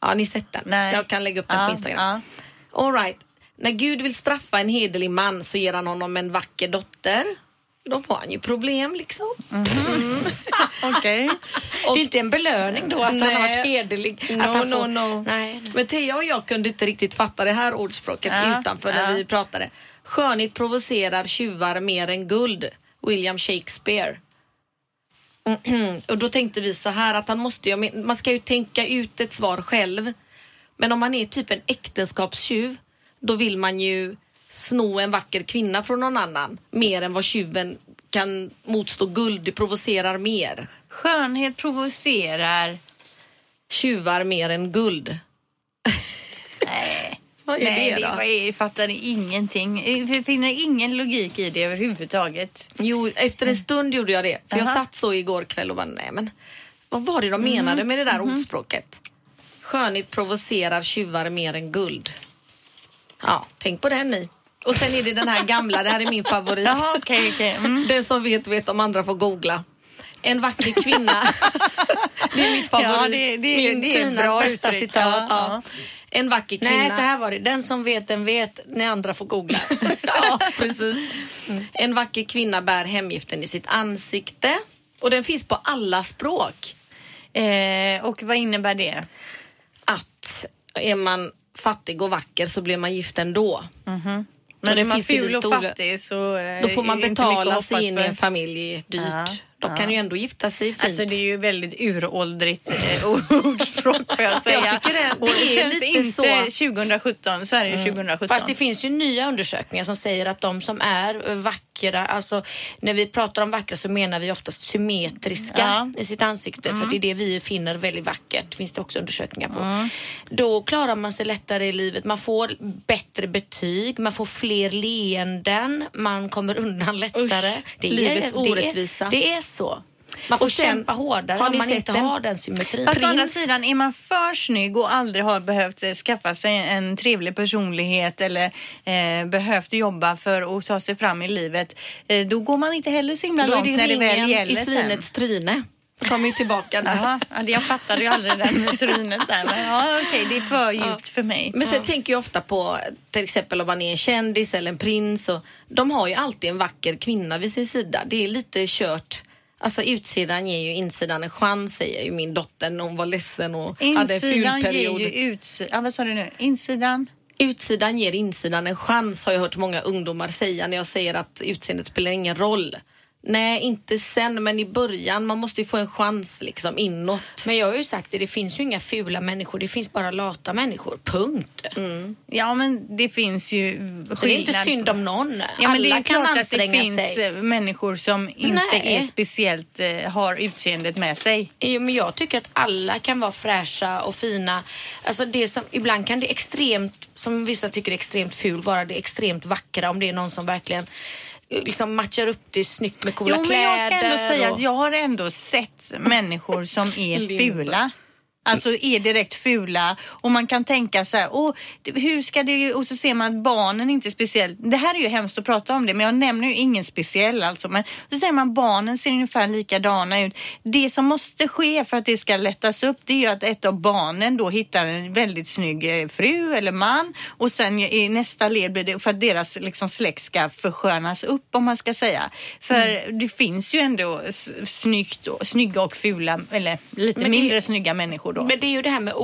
Har ni sett den? Mhm. Nej. Jag kan lägga upp den Ja, på Instagram. ja. All right. När Gud vill straffa en hederlig man så ger han honom en vacker dotter. Då får han ju problem liksom. <laughs> Okej. <laughs> Det är inte en belöning då att han har varit hederlig. No, att han no, får... no. Nej. Men Teija och jag kunde inte riktigt fatta det här ordspråket Ja, utanför när ja. vi pratade. Skönhet provocerar tjuvar mer än guld. William Shakespeare. <clears throat> och då tänkte vi så här att han måste man ska ju tänka ut ett svar själv. Men om man är typ en äktenskapstjuv, då vill man ju sno en vacker kvinna från någon annan. Mer än vad tjuven kan motstå guld. Det provocerar mer. Skönhet provocerar. Tjuvar mer än guld. <laughs> Nej. Vad är Nej, det då? var, jag fattar ingenting. Jag finner ingen logik i det överhuvudtaget. Jo, efter en stund gjorde jag det. För jag Aha. satt så igår kväll och bara, nej men vad var det de menade med det där ordspråket? Skönhet provocerar tjuvar mer än guld. Ja, tänk på den ni. Och sen är det den här gamla, det här är min favorit. Jaha, okej, okej. Mm. Den som vet vet, om andra får googla. En vacker kvinna. <laughs> det är mitt favorit. Ja, det- det- min det är Tinas bästa uttryck. citat. Ja, Ja. En vacker kvinna. Nej, så här var det. Den som vet, den vet. När andra får googla. <laughs> ja, precis. En vacker kvinna bär hemgiften i sitt ansikte. Och den finns på alla språk. Eh, och vad innebär det? Att är man fattig och vacker så blir man gift ändå. Men det är man ful och fattig så eh, Då får man betala sig in i en familj dyrt. Ja, De ja. kan ju ändå gifta sig fint. Alltså det är ju väldigt uråldrigt eh, <laughs> ordspråk får jag säga. Jag tycker det- det är känns inte så. Mm. 2017, Sverige 2017. Fast det finns ju nya undersökningar som säger att de som är vackra, alltså när vi pratar om vackra så menar vi oftast symmetriska Ja. i sitt ansikte för det är det vi finner väldigt vackert. finns det också undersökningar på. Mm. Då klarar man sig lättare i livet. Man får bättre betyg, man får fler leenden, man kommer undan lättare. det livets det orättvisa. Det är så. Man får Och sen, kämpa hårdare om ni man inte den? har den symmetrin. Fast å andra sidan, är man för snygg och aldrig har behövt eh, skaffa sig en trevlig personlighet eller eh, behövt jobba för att ta sig fram i livet, eh, då går man inte heller så himla Då långt det när det väl gäller i sen. svinets tryne. Kommer ju tillbaka där. Jaha, ja, det- jag fattade ju aldrig det där med trynet där. Men ja, okej, det är för djupt för mig. Men sen tänker jag ofta på till exempel om man är en kändis eller en prins. Och, de har ju alltid en vacker kvinna vid sin sida. Det är lite kört. Alltså utsidan ger ju insidan en chans säger ju min dotter när hon var ledsen och hade en Insidan ger fulperiod. ju utsidan. Ja, vad sa du nu? Insidan? Utsidan ger insidan en chans har jag hört många ungdomar säga när jag säger att utseendet spelar ingen roll. Nej, inte sen, men i början. Man måste ju få en chans liksom inåt. Men jag har ju sagt det, det finns ju inga fula människor. Det finns bara lata människor. Punkt. Ja, men det finns ju Så det är inte skillnad synd om någon. Ja, men Alla det är kan klart att det anstränga finns sig. eh, människor som inte Nej. är speciellt, eh, har utseendet med sig. Jo, men jag tycker att alla kan vara fräscha och fina. Alltså det som, ibland kan det extremt, som vissa tycker är extremt ful, vara det extremt vackra om det är någon som verkligen eh, liksom matchar upp det snyggt med coola Jo, men kläder. jag ska ändå säga och... att jag har ändå sett människor som är <laughs> fula. Alltså är direkt fula och man kan tänka så här, Åh, det- hur ska det, och så ser man att barnen inte är speciellt, det här är ju hemskt att prata om det men jag nämner ju ingen speciell alltså, men så säger man barnen ser ungefär likadana ut. Det som måste ske för att det ska lättas upp det är ju att ett av barnen då hittar en väldigt snygg eh, fru eller man och sen i nästa led blir det för att deras liksom släkt ska förskönas upp om man ska säga. För det finns ju ändå snyggt och, snygga och fula eller lite Men det- mindre snygga människor då. Men det är ju det här med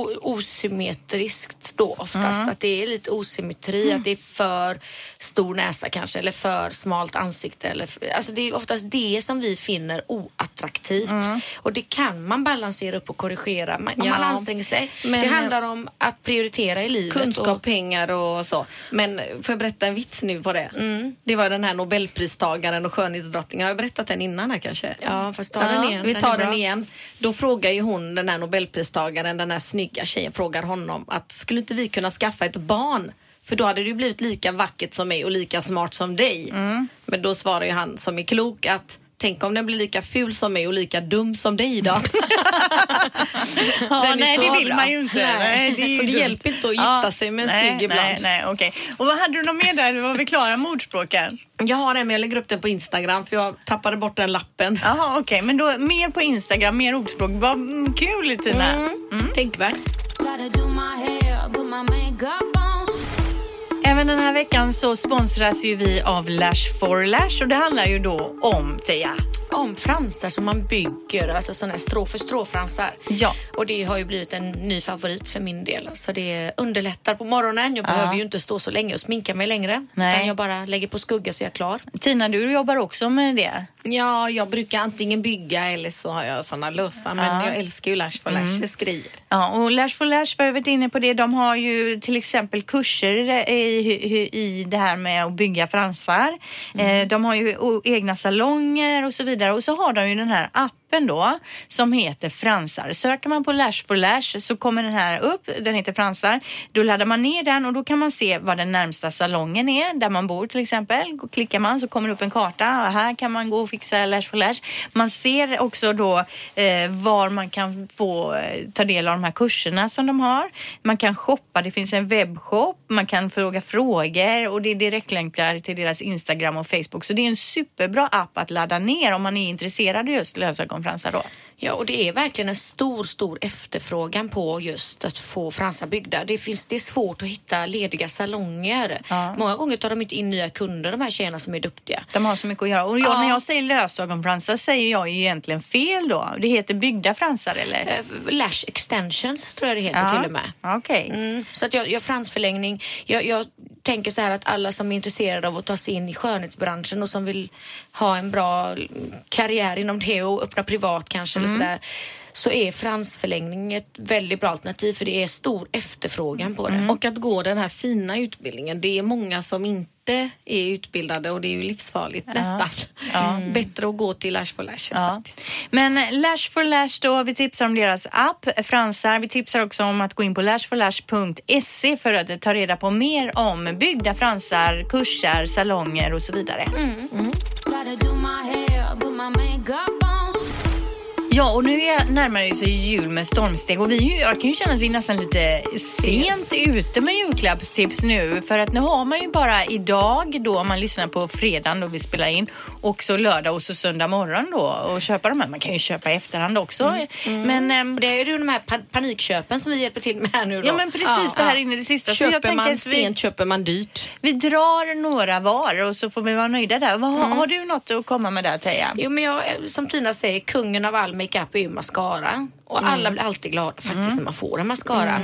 osymmetriskt då oftast. Mm. Att det är lite osymmetri, att det är för stor näsa kanske eller för smalt ansikte. Eller för, alltså det är oftast det som vi finner oattraktivt. Mm. Och det kan man balansera upp och korrigera man, om Ja. man anstränger sig. Men- det handlar om att prioritera i livet. Kunskap, Och, pengar och så. Men får jag berätta en vits nu på det? Mm. Det var den här nobelpristagaren och skönhetsdrottningen. Har jag berättat den innan här kanske? ja, fast ta den igen. Vi Den tar den bra. igen. Då frågar ju hon, den här nobelpristagaren, den här snygga tjejen, frågar honom att skulle inte vi kunna skaffa ett barn? För då hade ju blivit lika vackert som mig och lika smart som dig. Mm. Men då svarar ju han som är klok att Tänk om den blir lika ful som mig och lika dum som dig då. <laughs> Ja, nej, det vill bra. man ju inte. Nej. Nej, det Så det hjälper inte att gifta sig med en nej, snygg ibland. Nej, nej, okej. Och vad hade du något mer där? Eller var vi klara med ordspråken? Jag har en men jag lägger upp den på Instagram för jag tappade bort den lappen. Jaha, okej. Men då mer på Instagram, mer ordspråk. Vad mm, kul Tina. Mm. Tänkvärt. Även den här veckan så sponsras ju vi av Lash for Lash och det handlar ju då om Tia. Om fransar som man bygger, alltså sådana här strå för strå-fransar. Ja. Och det har ju blivit en ny favorit för min del. Alltså det underlättar på morgonen. Jag behöver ju inte stå så länge och sminka mig längre. Nej. Utan jag bara lägger på skugga så jag är klar. Tina, du jobbar också med det. Ja, jag brukar antingen bygga eller så har jag såna lösa. Men jag älskar ju Lash for Lashes grejer. Ja, och Lash for Lash, vi har varit inne på det, de har ju till exempel kurser i, i, i det här med att bygga fransar. Eh, de har ju egna salonger och så vidare och så har de ju den här appen då som heter Fransar. Söker man på Lash for Lash så kommer den här upp, den heter Fransar. Då laddar man ner den och då kan man se vad den närmsta salongen är, där man bor till exempel. Klickar man så kommer det upp en karta och här kan man gå och fixa Lash for Lash. Man ser också då eh, var man kan få eh, ta del av de här kurserna som de har. Man kan shoppa, det finns en webbshop, man kan fråga frågor och det är direktlänkar till deras Instagram och Facebook. Så det är en superbra app att ladda ner om man är intresserad av just lösögonfransar då. Ja, och det är verkligen en stor, stor efterfrågan på just att få fransar byggda. Det, finns, det är svårt att hitta lediga salonger. Ja. Många gånger tar de inte in nya kunder, de här tjejerna som är duktiga. De har så mycket att göra. Och jag, Ja. när jag säger lösögonfransar säger jag ju egentligen fel då. Det heter byggda fransar eller? Eh, Lash extensions tror jag det heter till och med. Okej. Mm, så att jag, jag fransförlängning. Jag, jag tänker så här att alla som är intresserade av att ta sig in i skönhetsbranschen och som vill ha en bra mm, karriär inom det och öppna privat kanske eller sådär. Så är fransförlängning ett väldigt bra alternativ för det är stor efterfrågan på det. Och att gå den här fina utbildningen. Det är många som inte är utbildade och det är ju livsfarligt nästan. Mm. <laughs> Bättre att gå till Lash for Lashes Ja. faktiskt. Men Lash for Lash då, vi tipsar om deras app Fransar. Vi tipsar också om att gå in på lashforlash.se för att ta reda på mer om byggda fransar, kurser, salonger och så vidare. Gotta Ja, och nu är närmare sig jul med stormsteg och vi, jag kan ju känna att vi är nästan lite sent ute med julklappstips nu för att nu har man ju bara idag då om man lyssnar på fredagen då vi spelar in och så lördag och så söndag morgon då och köpa de här. Man kan ju köpa i efterhand också. Men ehm, Och det är ju de här pa- panikköpen som vi hjälper till med här nu då. Ja men precis, det här in i det sista. Så Köper tänker man sent köper man dyrt. vi drar några var och så får vi vara nöjda där. Har- Har du något att komma med där Teija? Jo men jag, som Tina säger, kungen av all makeup är ju mascara. Och alla blir alltid glada faktiskt när man får en mascara.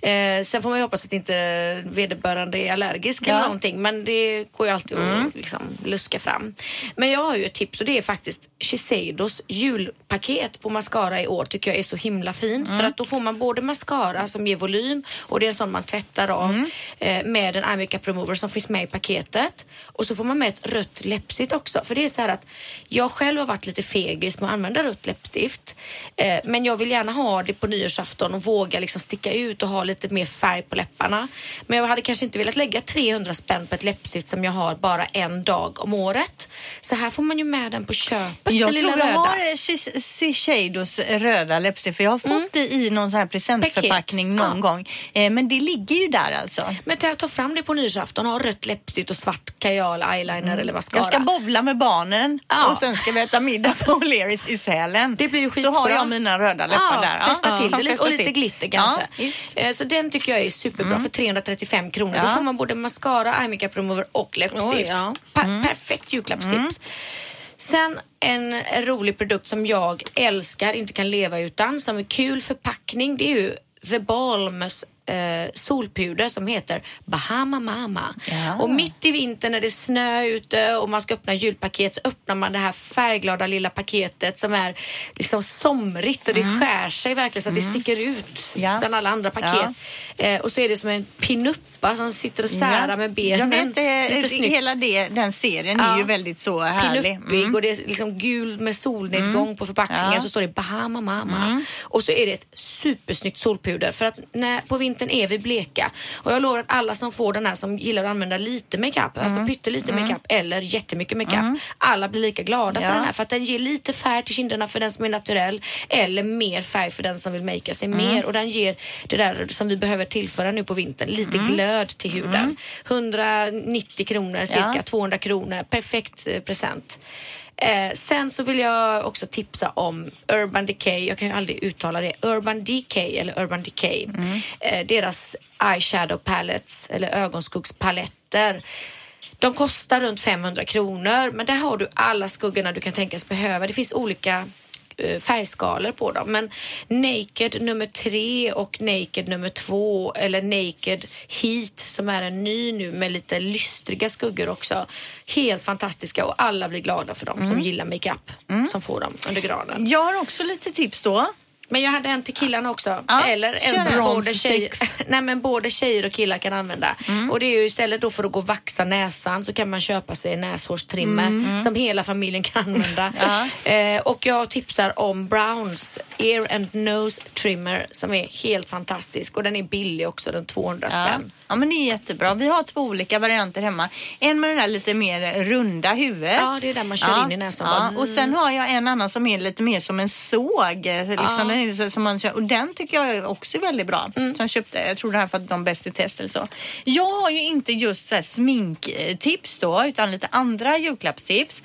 Eh, sen får man ju hoppas att inte vederbörande är allergisk eller någonting. Men det går ju alltid att liksom, luska fram. Men jag har ju ett tips och det är faktiskt Shiseidos julpaket på mascara i år tycker jag är så himla fin. För att då får man både mascara som ger volym och det är en sån man tvättar av eh, med en eye makeup remover som finns med i paketet. Och så får man med ett rött läppstift också. För det är så här att jag själv har varit lite fegis med att använda rött läppstift. Eh, men jag vill gärna ha det på nyårsafton och våga liksom sticka ut och ha lite mer färg på läpparna. Men jag hade kanske inte velat lägga 300 spänn på ett läppstift som jag har bara en dag om året. Så här får man ju med den på köpet. Jag tror jag röda. har eh, Shi- Shiseidos röda läppstift för jag har fått det i någon sån här presentförpackning någon gång. Eh, men det ligger ju där alltså. Men ta, fram det på nyårsafton och ha rött läppstift och svart kajal, eyeliner eller mascara. Jag ska bovla med barnen Ja. och sen ska vi äta middag på O'Learys i Sälen. Det blir ju Så skitbra. har jag mina röda läppar där. Ja, Fästa till som det lite, och lite till. glitter kanske. Ja. Eh, Så den tycker jag är superbra för 335 kronor. Ja. Då får man både mascara, eye makeup remover och läppstift. Oj, ja. Pa- Perfekt julklappstips. Sen en rolig produkt som jag älskar, inte kan leva utan, som är kul förpackning, det är ju The Balms eh, solpuder som heter Bahama Mama. Ja. Och mitt i vintern när det är snö ute och man ska öppna julpaket så öppnar man det här färgglada lilla paketet som är liksom somrigt och det skär sig verkligen så att det sticker ut Ja. bland alla andra paket. Eh, och så är det som en pinuppa som sitter och särar Ja. med benen. Vet, eh, Lite snyggt. hela det, den serien är Ja. ju väldigt så härlig. Pinuppig och det är liksom gul med solnedgång på förpackningen Mm. Ja. Mm. så står det Bahama Mama. Och så är det ett supersnyggt solpuder för att när, på vintern är vi bleka. Och jag lovar att alla som får den här som gillar att använda lite makeup, Mm. alltså pyttelite makeup eller jättemycket makeup. Alla blir lika glada för Ja. den här för att den ger lite färg till kinderna för den som är naturell eller mer färg för den som vill makea sig Mm. mer och den ger det där som vi behöver tillföra nu på vintern, lite Mm. glöd till huden. 190 kronor cirka, Ja. 200 kronor, perfekt eh, present. Eh, sen så vill jag också tipsa om Urban Decay. Jag kan ju aldrig uttala det. Urban Decay eller Urban Decay. Eh, deras eyeshadow palettes eller ögonskuggspaletter. De kostar runt 500 kronor men där har du alla skuggorna du kan tänkas behöva. Det finns olika färgskalor på dem. Men Naked nummer tre och Naked nummer två eller Naked Heat som är en ny nu med lite lystriga skuggor också. Helt fantastiska och alla blir glada för dem som gillar makeup som får dem under granen. Jag har också lite tips då. Men jag hade en till killarna också. Ja, Eller en som både tjejer, <laughs> nej, men både tjejer och killar kan använda. Och det är ju istället då för att gå och vaxa näsan så kan man köpa sig näshårstrimmer som hela familjen kan använda. <laughs> eh, och jag tipsar om Browns Ear and Nose Trimmer som är helt fantastisk och den är billig också, den 200 Ja. spänn. ja, men det är jättebra. Vi har två olika varianter hemma. En med den här lite mer runda huvudet. Ja, det är där man kör in i näsan. Ja. Och sen har jag en annan som är lite mer som en såg. Liksom. Den är lite som man kör, och den tycker jag är också väldigt bra. Mm. Som jag köpte, jag tror det här för att de bäst i test eller så. Jag har ju inte just så här sminktips då, utan lite andra julklappstips.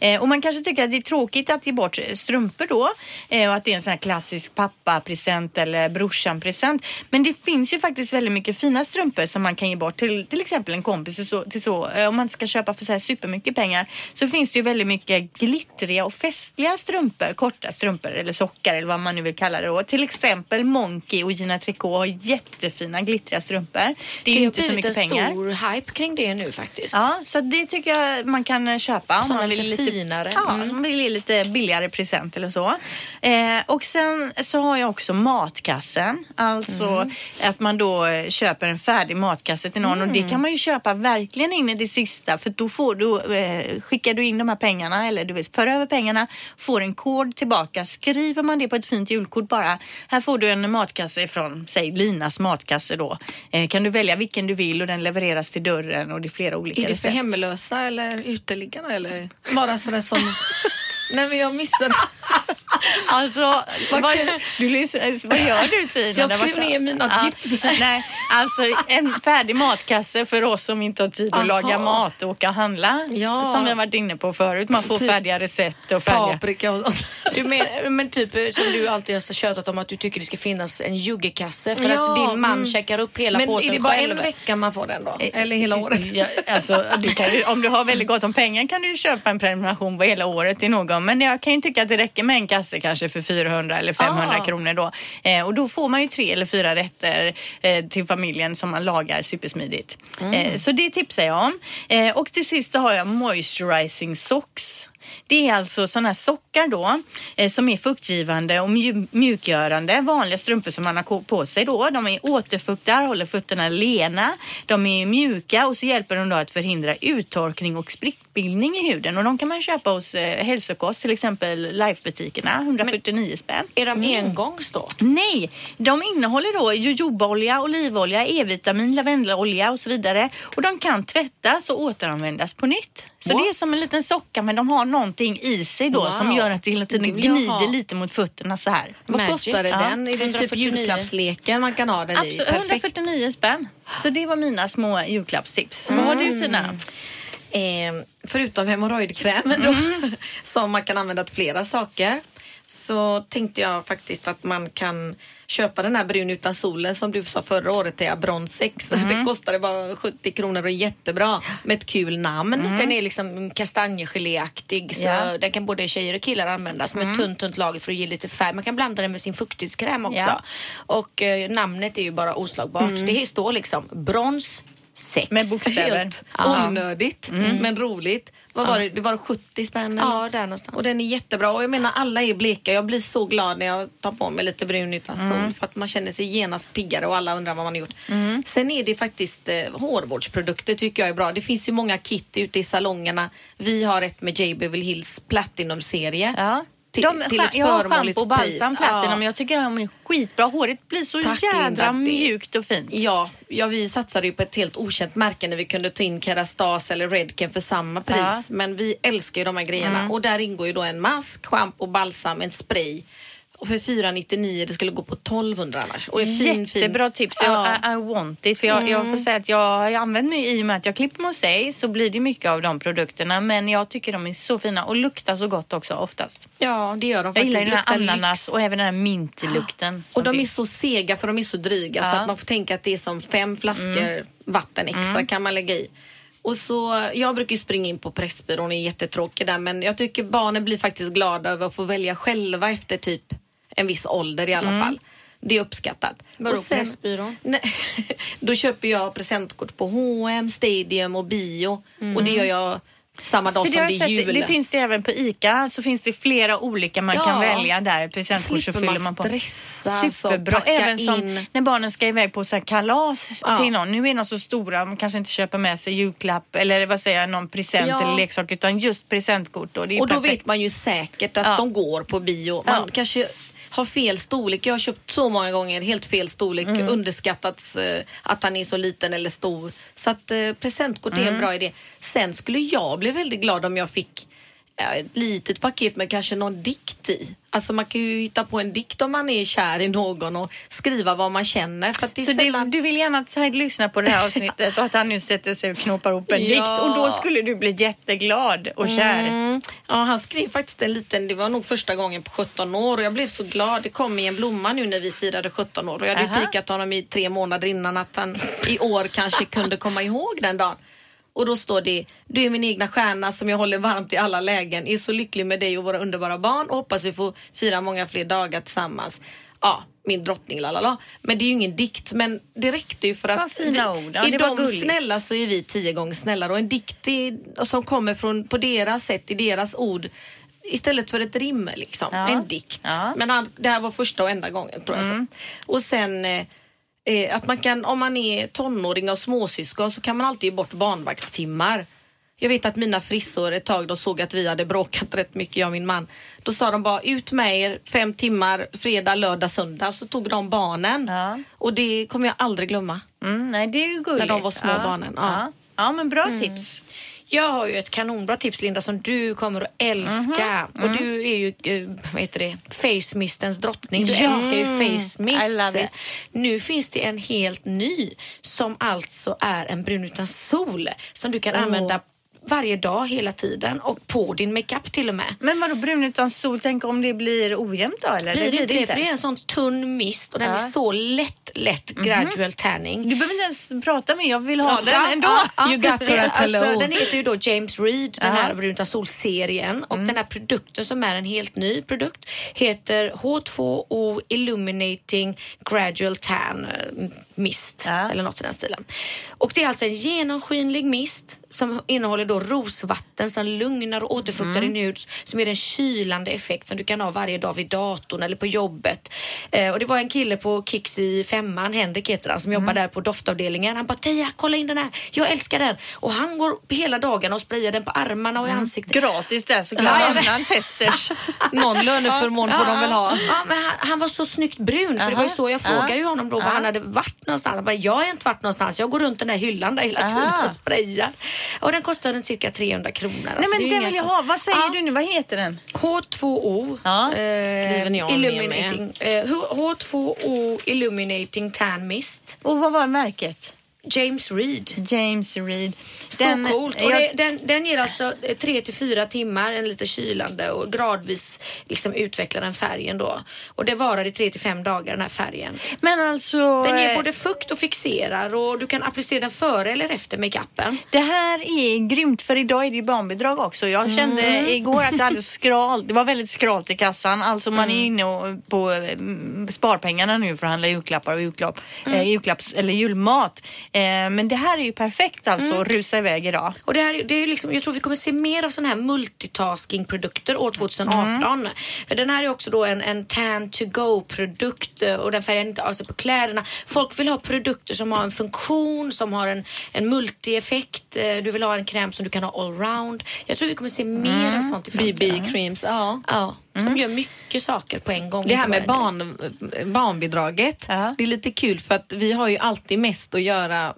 Eh, och man kanske tycker att det är tråkigt att ge bort strumpor då. Eh, och att det är en sån här klassisk pappapresent eller brorsan-present. Men det finns ju faktiskt väldigt mycket fina strumpor som man kan ge bort till till exempel en kompis. Och så, till så, eh, om man inte ska köpa för så här supermycket pengar så finns det ju väldigt mycket glittriga och festliga strumpor. Korta strumpor eller sockar eller vad man nu vill kalla det då. Till exempel Monkey och Gina Tricot har jättefina glittriga strumpor. Det är ju har inte så blivit mycket en pengar. stor hype kring det nu faktiskt. Ja, så det tycker jag man kan köpa om man vill lite finare. Ja, Mm. man vill ge lite billigare present eller så. Eh, och sen så har jag också matkassen. Alltså Mm. att man då köper en färdig matkasse till någon och Mm. det kan man ju köpa verkligen in i det sista för då får du, eh, skickar du in de här pengarna eller du vet, för över pengarna, får en kod tillbaka. Skriver man det på ett fint julkort bara. Här får du en matkasse från, säg Linas matkasse då. Eh, kan du välja vilken du vill och den levereras till dörren och det är flera olika Är det för recept. hemlösa eller uteliggarna eller bara sådär som... <laughs> Nej men jag missade. <laughs> Alltså, vad, du, lys- vad gör du Tina? Jag skrev ner mina tips. Nej, alltså en färdig matkasse för oss som inte har tid att Aha. laga mat och åka och handla. Ja. Som vi har varit inne på förut. Man får Typ färdiga recept och färdiga... Paprika och sånt. Du men, men typ eh, som du alltid har tjatat om att du tycker det ska finnas en juggekasse för Ja, att din man mm. checkar upp hela Men påsen är det bara själv. en vecka man får den då? Eller hela året? Ja, alltså, du kan om du har väldigt gott om pengar kan du köpa en prenumeration på hela året till någon. Men jag kan ju tycka att det räcker med en kasse kanske för 400 eller 500 Ah. kronor då. Eh, och då får man ju tre eller fyra rätter eh, till familjen som man lagar supersmidigt. Mm. Eh, så det tipsar jag om. Eh, och till sist så har jag moisturizing socks. Det är alltså sådana här sockar då eh, som är fuktgivande och mju- mjukgörande. Vanliga strumpor som man har på sig då. De är återfuktar, håller fötterna lena. De är mjuka och så hjälper de då att förhindra uttorkning och sprickbildning i huden. Och de kan man köpa hos eh, hälsokost, till exempel Lifebutikerna, 149 spänn. Är de engångs då? Nej, de innehåller då jojobaolja, olivolja, E-vitamin, lavendelolja och så vidare. Och de kan tvättas och återanvändas på nytt. Så What? det är som en liten socka men de har någonting i sig då Wow. som gör att det hela tiden gnider ha. lite mot fötterna så här. Vad det Ja. den? Är det typ 149? julklappsleken man kan ha den i? Absolut, Perfekt. 149 spänn. Så det var mina små julklappstips. Vad har du Tina? Eh, förutom hemorrojdkrämen <laughs> då, som man kan använda till flera saker, så tänkte jag faktiskt att man kan köpa den här brun utan solen som du sa förra året, det är Brons <laughs> 6. Det kostade bara 70 kronor och är jättebra med ett kul namn. Den är liksom kastanjegeléaktig så Ja. den kan både tjejer och killar använda som ett tunt, tunt lager för att ge lite färg. Man kan blanda den med sin fuktighetskräm också. Ja. Och eh, namnet är ju bara oslagbart. Det står liksom brons 6. Med bokstäver. Helt Ja. onödigt men roligt. Vad var det? Det var 70 spänn? eller? Ja, där någonstans. Och den är jättebra och jag menar alla är bleka. Jag blir så glad när jag tar på mig lite brun utan sol för att man känner sig genast piggare och alla undrar vad man har gjort. Sen är det faktiskt eh, hårvårdsprodukter tycker jag är bra. Det finns ju många kit ute i salongerna. Vi har ett med J. Beverly Hills Platinum-serie. Ja. Till, De, till ett jag har schampo och balsam. Platinum. Ja. Jag tycker de är skitbra. Håret blir så Tack, jädra. Det- mjukt och fint. Ja, ja, vi satsade ju på ett helt okänt märke när vi kunde ta in Kerastase eller Redken för samma pris. Ja. Men vi älskar ju de här grejerna. Och där ingår ju då en mask, schampo, balsam, en spray. Och för 499 det skulle gå på 1200 annars. Och är fin, fin. Jättebra tips. Ja. Jag, I, I want it. För jag, jag får säga att jag har använt mig i och med att jag klipper mig hos dig så blir det mycket av de produkterna. Men jag tycker de är så fina och luktar så gott också oftast. ja, det gör de Jag faktiskt. gillar ju den här ananas och även den här mintlukten. Och som de är finns. så sega för de är så dryga så Ja. att man får tänka att det är som fem flaskor vatten extra kan man lägga i. Och så, jag brukar ju springa in på Pressbyrån, är jättetråkig där men jag tycker barnen blir faktiskt glada över att få välja själva efter typ en viss ålder i alla fall. Det är uppskattat. Vadå, Och sen- Pressbyrån? Nej, <laughs> då köper jag presentkort på H&M, Stadium och Bio och det gör jag samma dag För det, som det jag är jul. det finns det även på ICA. Så finns det flera olika man Ja. kan välja där. Presentkort så fyller man på. stressa, så Superbra. packa Även som när barnen ska iväg på så här kalas Ja. till någon. Nu är de så stora, man kanske inte köper med sig julklapp eller vad säger jag, någon present Ja. eller leksak utan just presentkort. Då. Det Och då perfekt. vet man ju säkert att de går på bio. Man kanske har fel storlek. Jag har köpt så många gånger helt fel storlek. Mm. Underskattats eh, att han är så liten eller stor. Så att eh, presentkort är en Mm. bra idé. Sen skulle jag bli väldigt glad om jag fick ett litet paket med kanske någon dikt i. Alltså man kan ju hitta på en dikt om man är kär i någon och skriva vad man känner. För det Så sällan... det, du vill gärna att Said lyssnar på det här avsnittet och att han nu sätter sig och knoppar ihop en <laughs> Ja. dikt och då skulle du bli jätteglad och kär. Mm. Ja, han skrev faktiskt en liten, det var nog första gången på 17 år och jag blev så glad. Det kom i en blomma nu när vi firade 17 år och jag hade Aha. pikat honom i tre månader innan att han i år kanske kunde komma ihåg den dagen. Och då står det, du är min egna stjärna som jag håller varmt i alla lägen. Är så lycklig med dig och våra underbara barn och hoppas vi får fira många fler dagar tillsammans. Ja, min drottning lalala. Men det är ju ingen dikt men det räckte ju för att Vad fina ord. Ja, är de gulligt. snälla så är vi tio gånger snällare och en dikt är, som kommer från, på deras sätt, i deras ord istället för ett rim liksom. Ja. En dikt. Ja. Mm. Men han, det här var första och enda gången tror jag. Så. Och sen eh, att man kan, om man är tonåring och småsyskon så kan man alltid ge bort barnvaktstimmar. Jag vet att mina frissor ett tag, de såg att vi hade bråkat rätt mycket, jag och min man. Då sa de bara ut med er fem timmar fredag, lördag, söndag. Så tog de barnen. Ja. Och det kommer jag aldrig glömma. Mm, nej, det är ju gulligt. När de var små barnen, ja. Ja. ja, men bra tips. Jag har ju ett kanonbra tips Linda som du kommer att älska. Mhm. Och du är ju, eh, vad heter det, face mistens drottning. Du Ja. älskar ju face mist. Nu finns det en helt ny som alltså är en brun utan sol som du kan använda varje dag hela tiden och på din makeup till och med. Men vadå brun utan sol? Tänk om det blir ojämnt då eller? Blir det inte det? För det är en sån tunn mist och den Ja. är så lätt, lätt gradual tanning. Du behöver inte ens prata med jag vill ha Ja, den ändå. ja. You got to Det- that hello. alltså, Den heter ju då James Reed, den här Ja. brunta sol-serien. Och Mm. den här produkten som är en helt ny produkt heter H2O Illuminating Gradual Tan eh, Mist. Ja. Eller något i den stilen. Och det är alltså en genomskinlig mist som innehåller då rosvatten som lugnar och återfuktar Mm. din hud som ger en kylande effekt som du kan ha varje dag vid datorn eller på jobbet. Eh, och det var en kille på Kicks i femman, Henrik heter han, som Mm. jobbar där på doftavdelningen. Han bara Teija, kolla in den här, jag älskar den. Och han går hela dagarna och sprayar den på armarna och i ansiktet. Gratis där såklart Ja, innan testers. <laughs> Någon löneförmån får de väl ha. Ja, men han, han var så snyggt brun så det var ju så jag frågade ju honom då var han hade varit någonstans. Han bara, jag har inte varit någonstans. Jag går runt den där hyllan där hela tiden och sprayar. Och den kostar runt cirka 300 kronor. Nej Alltså, det men den inga vill jag ha. Vad säger Ja. du nu? Vad heter den? H2O Ja. eh, Skriver ni om Illuminating eh, H- H2O Illuminating Tan Mist. Och vad var märket? James Reed. James Reed. Så coolt. Och jag- det, den, den ger alltså 3 till 4 timmar, en lite kylande och gradvis liksom utvecklar den färgen då. Och det varar i 3 till 5 dagar den här färgen. Men alltså... Den ger eh, både fukt och fixerar och du kan applicera den före eller efter makeupen. Det här är grymt för idag är det ju barnbidrag också. Jag kände Mm. igår att jag hade skralt. Det var väldigt skralt i kassan. Alltså man Mm. är inne på mm, sparpengarna nu för att handla julklappar och julklapp, Mm. eh, julklapps eller julmat. Eh, men det här är ju perfekt alltså Mm. att rusa iväg idag. Och det här, det är ju liksom, jag tror vi kommer se mer av sådana här multitasking-produkter år 2018. För den här är också då en, en tan to go-produkt eh, och den färgar inte av sig på kläderna. Folk vill ha produkter som har en funktion, som har en, en multi-effekt. Eh, Du vill ha en kräm som du kan ha allround. Jag tror vi kommer se mer av sånt i framtiden. BB-creams, ja. Ja, som gör mycket saker på en gång. Det här med barn, barnbidraget, Ja. det är lite kul för att vi har ju alltid mest att göra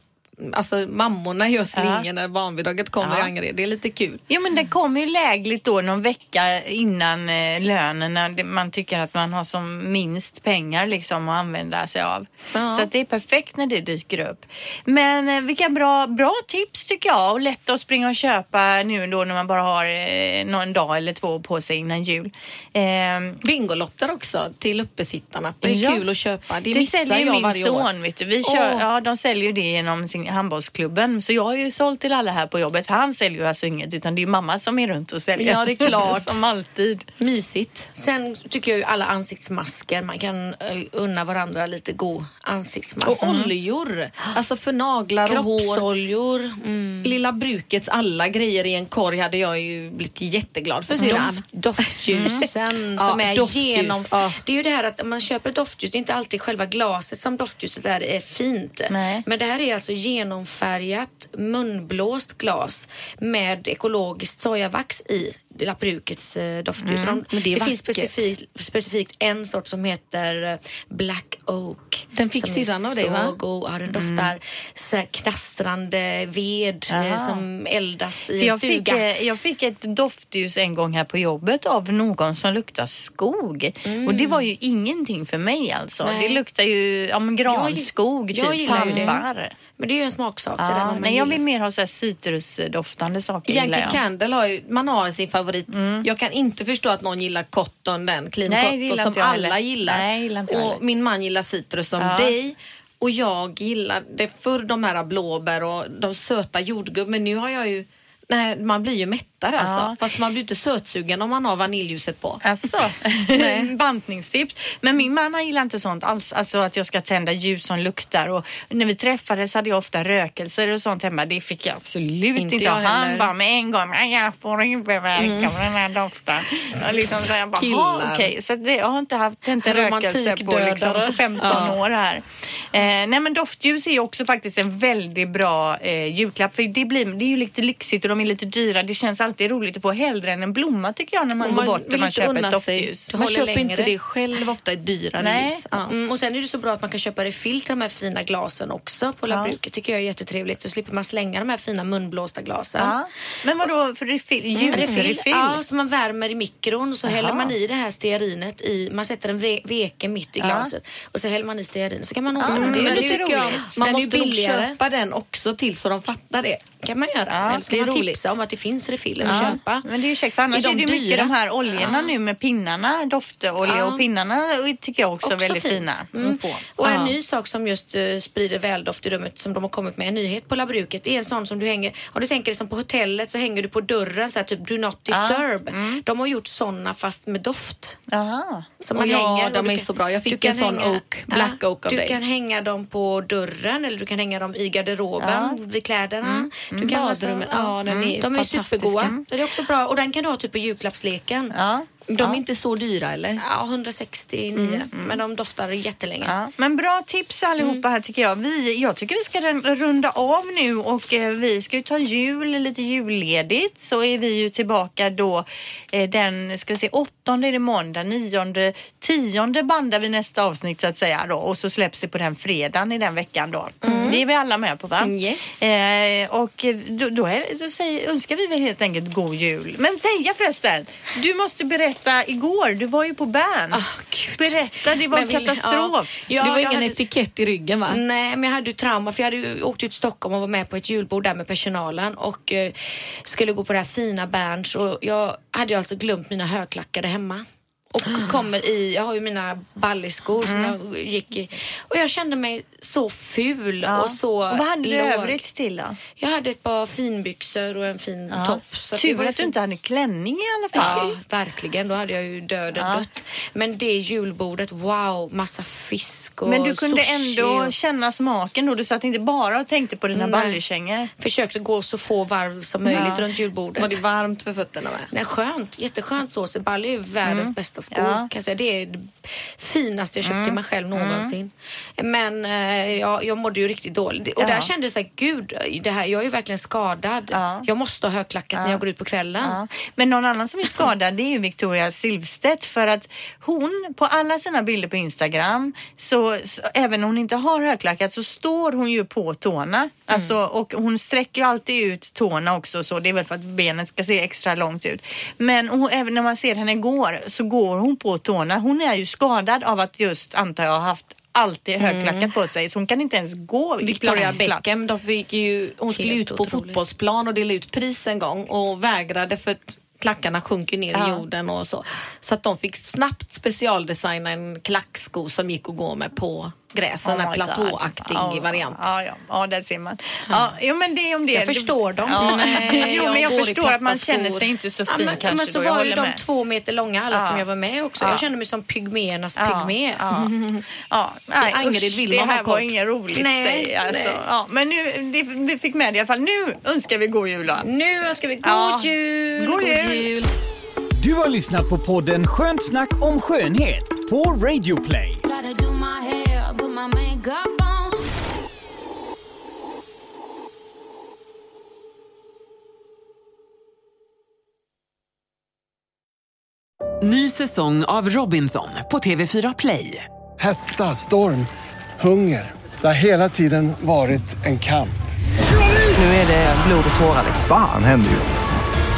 Alltså mammorna gör slingor när barnbidraget kommer Ja. i Angered. Det är lite kul. Jo men den kommer ju lägligt då någon vecka innan eh, lönen när det- man tycker att man har som minst pengar liksom att använda sig av. Ja. Så att det är perfekt när det dyker upp. Men eh, vilka bra, bra tips tycker jag och lätt att springa och köpa nu då när man bara har eh, någon dag eller två på sig innan jul. Ehm, Bingolotter också till uppesittarna. Det är Ja. kul att köpa. Det, det säljer jag min varje år. son. Vet du. Vi kör, Åh. ja, de säljer det genom sin handbollsklubben. Så jag har ju sålt till alla här på jobbet. För han säljer ju alltså inget utan det är mamma som är runt och säljer. Ja, det är klart. <laughs> som alltid. Mysigt. Sen tycker jag ju alla ansiktsmasker, man kan eh, unna varandra lite god ansiktsmask. Och oljor. Alltså för naglar och hår. Kroppsoljor. Mm. Lilla brukets alla grejer i en korg hade jag ju blivit jätteglad för syrran. Doft, doftljusen som Ja, är doftljus. genom... Ja. Det är ju det här att man köper doftljus, det är inte alltid själva glaset som doftljuset är, är fint. Nej. Men det här är alltså genomfärgat munblåst glas med ekologiskt sojavax i. Lilla brukets eh, doftljus. De, Mm, men det det finns specifikt, specifikt en sort som heter eh, Black Oak. Den fick syrran av dig, så va? Mm. God. Ja, den doftar så här knastrande ved eh, Aha. som eldas i en jag, fick, stuga. eh, jag fick ett doftljus en gång här på jobbet av någon som luktar skog. Och det var ju ingenting för mig alltså. Nej. Det luktar ju ja, granskog, Jag- jag typ det. talbar. Men det är ju en smaksak. det där, nej, jag vill mer ha så här citrusdoftande saker. Yankee. Candle har ju, man har sin favorit. Jag kan inte förstå att någon gillar cotton, den clean Nej, cotton gillar som alla heller. gillar. Nej, gillar och heller. min man gillar citrus som Ja. dig. Och jag gillar det förr de här blåbär och de söta jordgubb. Men nu har jag ju, nej man blir ju mättare alltså. Fast man blir inte sötsugen om man har vaniljljuset på. Alltså, <laughs> bantningstips. Men min man han gillar inte sånt alls. Alltså att jag ska tända ljus som luktar. Och när vi träffades hade jag ofta rökelser och sånt hemma. Det fick jag absolut Inte inte. jag han heller. bara med en gång, "Nej, jag får huvudvärk av den här doften. Och liksom så jag bara, Killar. "Ha, okej. Så det, jag har inte haft inte rökelse på, liksom, Romantikdödare. på 15 Ja. år här. Eh, nej men doftljus är ju också faktiskt en väldigt bra eh, julklapp. För det, blir, det är ju lite lyxigt och de är lite dyra. Det känns alltid roligt att få hellre än en blomma tycker jag när man, Och går bort och man köper ett doftljus. Man köper längre. inte det själv ofta i dyrare Nej. ljus. Ja. Mm, och sen är det så bra att man kan köpa refill till de här fina glasen också på Ja. Labruket. tycker jag är jättetrevligt. Så slipper man slänga de här fina munblåsta glasen. Ja. Men vad då för refill? Ljusrefill? Ja, som man värmer i mikron så Jaha. häller man i det här stearinet i, man sätter en ve veke mitt i Ja. glaset och så häller man i stearin så kan man åka Ja, med det är lite roligt. Man den måste nog köpa den också till så de fattar det. Kan man göra. Ja, Eller ska det är man roligt. tipsa om att det finns refiller att köpa. Men det är ju käckt för annars Är är, de det mycket dyra? de här oljorna nu med pinnarna, doftolja Ja. och pinnarna tycker jag också, är väldigt fint. fina Mm. att få. Och en Ja. ny sak som just uh, sprider väldoft i rummet som de har kommit med, en nyhet på labbruket, det är en sån som du hänger, om du tänker dig som på hotellet så hänger du på dörren så här typ do not disturb. Mm. De har gjort såna fast med doft. Jaha. Som man ja, hänger. de du är kan- så bra. Jag du fick kan en sån oak, black oak av Du dig. kan hänga dem på dörren eller du kan hänga dem i garderoben, vid kläderna. Du kan alltså- Badrummet, ja, den är De är supergoda. Det är också bra. Och den kan du ha typ på julklappsleken. Ja. De är inte så dyra eller? Ja, 169. Men de doftar jättelänge. Ja, men bra tips allihopa här tycker jag. Vi, jag tycker vi ska runda av nu och eh, vi ska ju ta jul, lite julledigt. Så är vi ju tillbaka då eh, den, ska vi se, åttonde är det måndag, nionde, tionde bandar vi nästa avsnitt så att säga då. Och så släpps det på den fredagen i den veckan då. Det är vi alla med på va? Mm, yes. Eh, och eh, då, då, är, då säger, önskar vi väl helt enkelt god jul. Men Teija förresten, du måste berätta igår, du var ju på Berns. Gud. berätta, det var en vill- katastrof. Ja, det var jag ingen hade- etikett i ryggen va? Nej, men jag hade ju trauma för jag hade ju åkt ut till Stockholm och var med på ett julbord där med personalen och eh, skulle gå på det här fina Berns och jag hade ju alltså glömt mina högklackade hemma. Och kommer i, jag har ju mina balliskor som jag gick i och jag kände mig så ful Ja. och så och vad hade du övrigt till då? Jag hade ett par finbyxor och en fin topp. Så Tur var att du inte hade klänning i alla fall. Ja, verkligen. Då hade jag ju döden dött. Men det julbordet, wow, massa fisk och Men du kunde sushi ändå och... känna smaken då? Du satt inte bara och tänkte på dina Nej. ballerkängor? Försökte gå så få varv som möjligt Ja. runt julbordet. Var det varmt för fötterna med? Nej, skönt. Jätteskönt så. Balli är ju världens bästa skor. Ja. Kan jag säga. Det är det finaste jag köpt till mig själv någonsin. Men eh, jag, jag mådde ju riktigt dåligt. Och Ja. där kände jag så här, gud, det här, jag är ju verkligen skadad. Ja. Jag måste ha högklackat när jag går ut på kvällen. Men någon annan som är skadad det är ju Victoria Silvstedt för att hon på alla sina bilder på Instagram så, så även om hon inte har högklackat så står hon ju på tårna. Alltså, och hon sträcker ju alltid ut tårna också så det är väl för att benet ska se extra långt ut. Men hon, även när man ser henne går så går hon på tårna. Hon är ju skadad av att just antar jag haft alltid högklackat på sig så hon kan inte ens gå Victoria. Beckham, de fick ju, hon skulle Helt ut på otroligt. fotbollsplan och dela ut pris en gång och vägrade för att klackarna sjunker ner Ja. i jorden och så. Så att de fick snabbt specialdesigna en klacksko som gick att gå med på gräs, en Oh my platåaktig God. Ja, variant. Ja, ja, ja, där ser man. Ja, jo, men det är om det. Jag förstår dem. Ja. Nej, <laughs> jo, men jag jag förstår att man känner sig inte så Ja, fin men, kanske men så då. Var ju de med. två meter långa alla Ja. som jag var med också. Ja. Jag kände mig som pygméernas Ja, pygmé. ja. ja, nej, usch, vill det man ha här var inget roligt. Nej, alltså. nej. ja, men nu, det, vi fick med det i alla fall. Nu önskar vi god jul då. Nu önskar vi god Ja. jul! God jul! Du har lyssnat på podden Skönt snack om skönhet på Radio Play. Ny säsong av Robinson på TV4 Play. Hetta, storm, hunger. Det har hela tiden varit en kamp. Nu är det blod och tårar. Fan händer just nu.